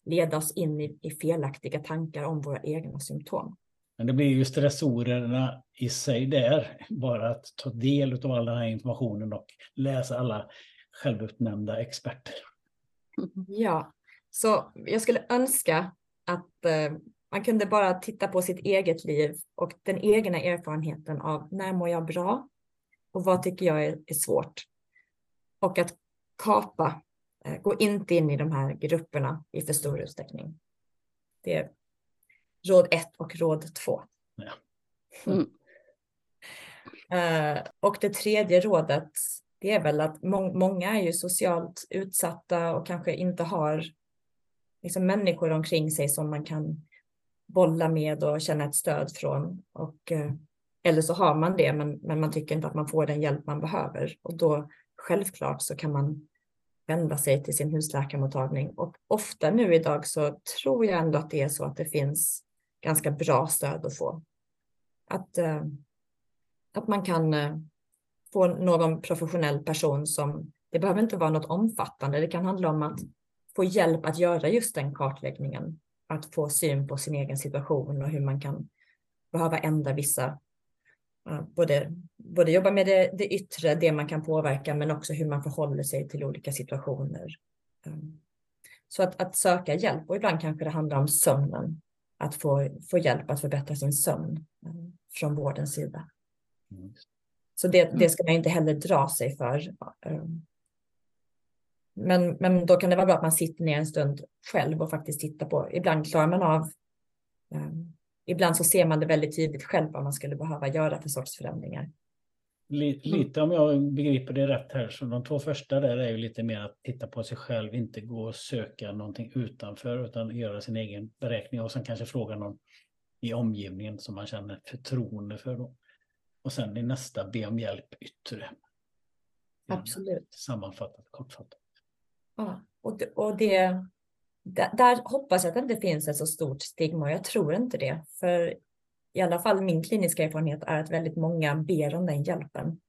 leda oss in i, i felaktiga tankar om våra egna symptom. Men det blir ju stressorerna i sig där, bara att ta del av all den här informationen och läsa alla självutnämnda experter. Ja, så jag skulle önska att eh, man kunde bara titta på sitt eget liv och den egna erfarenheten av när mår jag bra och vad tycker jag är, är svårt. Och att kapa gå inte in i de här grupperna i för stor utsträckning. Det är råd ett och råd två. Ja. Mm. Uh, och det tredje rådet, det är väl att må många är ju socialt utsatta och kanske inte har liksom, människor omkring sig som man kan bolla med och känna ett stöd från. Och, uh, eller så har man det, men, men man tycker inte att man får den hjälp man behöver. Och då självklart så kan man vända sig till sin husläkarmottagning. Och ofta nu idag så tror jag ändå att det är så att det finns ganska bra stöd att få. Att, eh, att man kan eh, få någon professionell person som, det behöver inte vara något omfattande, det kan handla om att få hjälp att göra just den kartläggningen. Att få syn på sin egen situation och hur man kan behöva ändra vissa både, både jobba med det, det yttre, det man kan påverka, men också hur man förhåller sig till olika situationer. Ehm, så att, att söka hjälp, och ibland kanske det handlar om sömnen, att få, få hjälp att förbättra sin sömn ehm, från vårdens sida. Mm. Så det, det ska man inte heller dra sig för. Ehm, men, men då kan det vara bra att man sitter ner en stund själv och faktiskt tittar på. Ibland klarar man av ibland så ser man det väldigt tydligt själv vad man skulle behöva göra för sorts förändringar. Lite om jag begriper det rätt här, så de två första där är ju lite mer att titta på sig själv, inte gå och söka någonting utanför utan göra sin egen beräkning och sen kanske fråga någon i omgivningen som man känner förtroende för. Då. Och sen i nästa be om hjälp yttre. Absolut. Sammanfattat, kortfattat. Ja, och det, och det där, hoppas jag att det inte finns ett så stort stigma. och Jag tror inte det. För i alla fall min kliniska erfarenhet är att väldigt många ber om den hjälpen.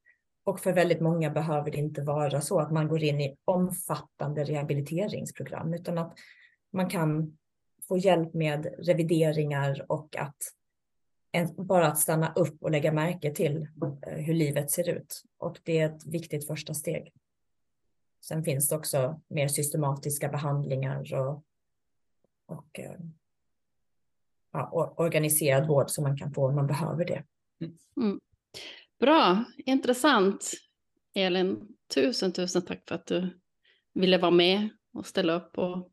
Och för väldigt många behöver det inte vara så att man går in i omfattande rehabiliteringsprogram, utan att man kan få hjälp med revideringar och att en, bara att stanna upp och lägga märke till eh, hur livet ser ut. Och det är ett viktigt första steg. Sen finns det också mer systematiska behandlingar och, och eh, ja, organiserad vård som man kan få om man behöver det. Mm. Bra, intressant. Elin, tusen, tusen tack för att du ville vara med och ställa upp och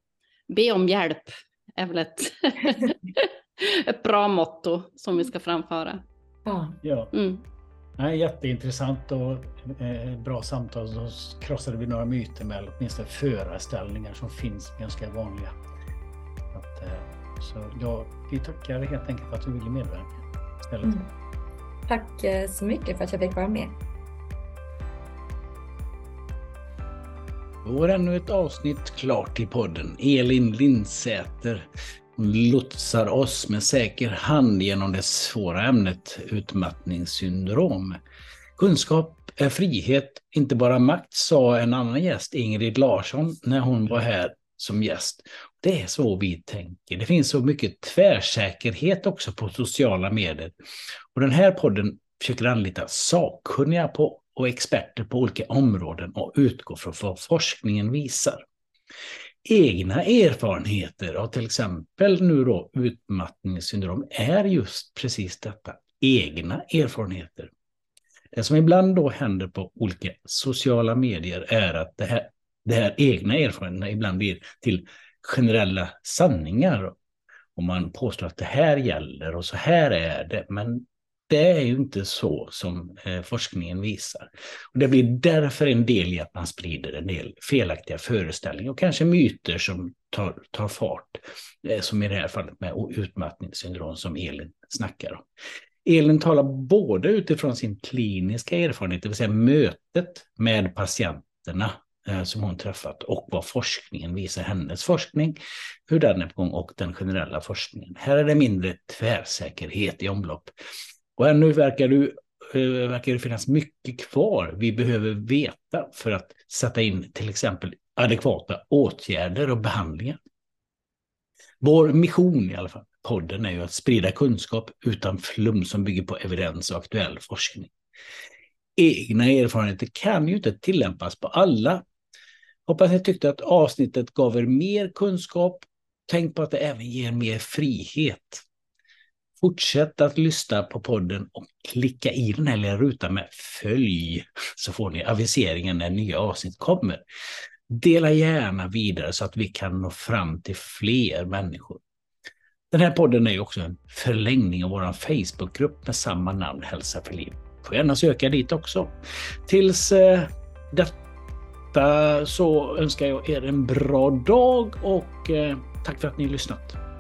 be om hjälp. är väl ett, ett bra motto som vi ska framföra. Ja. Mm. Nej, jätteintressant och eh, bra samtal. Så krossade vi några myter med åtminstone föreställningar som finns ganska vanliga. Att, eh, så ja, vi tackar helt enkelt för att du ville medverka. Mm. Tack eh, så mycket för att jag fick vara med. Då är ännu ett avsnitt klart i podden. Elin Lindsäter hon lotsar oss med säker hand genom det svåra ämnet utmattningssyndrom. Kunskap är frihet, inte bara makt, sa en annan gäst, Ingrid Larsson, när hon var här som gäst. Det är så vi tänker. Det finns så mycket tvärsäkerhet också på sociala medier. Och den här podden försöker anlita sakkunniga på, och experter på olika områden och utgå från vad forskningen visar. Egna erfarenheter av till exempel nu då utmattningssyndrom är just precis detta, egna erfarenheter. Det som ibland då händer på olika sociala medier är att det här, det här egna erfarenheterna ibland blir till generella sanningar. Och man påstår att det här gäller och så här är det. Men det är ju inte så som eh, forskningen visar. Och det blir därför en del i att man sprider en del felaktiga föreställningar och kanske myter som tar, tar fart. Eh, som i det här fallet med utmattningssyndrom som Elin snackar om. Elin talar både utifrån sin kliniska erfarenhet, det vill säga mötet med patienterna eh, som hon träffat och vad forskningen visar, hennes forskning, hur den är på gång och den generella forskningen. Här är det mindre tvärsäkerhet i omlopp. Och ännu verkar, du, eh, verkar det finnas mycket kvar vi behöver veta för att sätta in till exempel adekvata åtgärder och behandlingar. Vår mission i alla fall, podden, är ju att sprida kunskap utan flum som bygger på evidens och aktuell forskning. Egna erfarenheter kan ju inte tillämpas på alla. Hoppas ni tyckte att avsnittet gav er mer kunskap. Tänk på att det även ger mer frihet. Fortsätt att lyssna på podden och klicka i den här lilla rutan med följ så får ni aviseringen när nya avsnitt kommer. Dela gärna vidare så att vi kan nå fram till fler människor. Den här podden är ju också en förlängning av vår Facebookgrupp med samma namn, Hälsa för liv. Får gärna söka dit också. Tills eh, detta så önskar jag er en bra dag och eh, tack för att ni har lyssnat.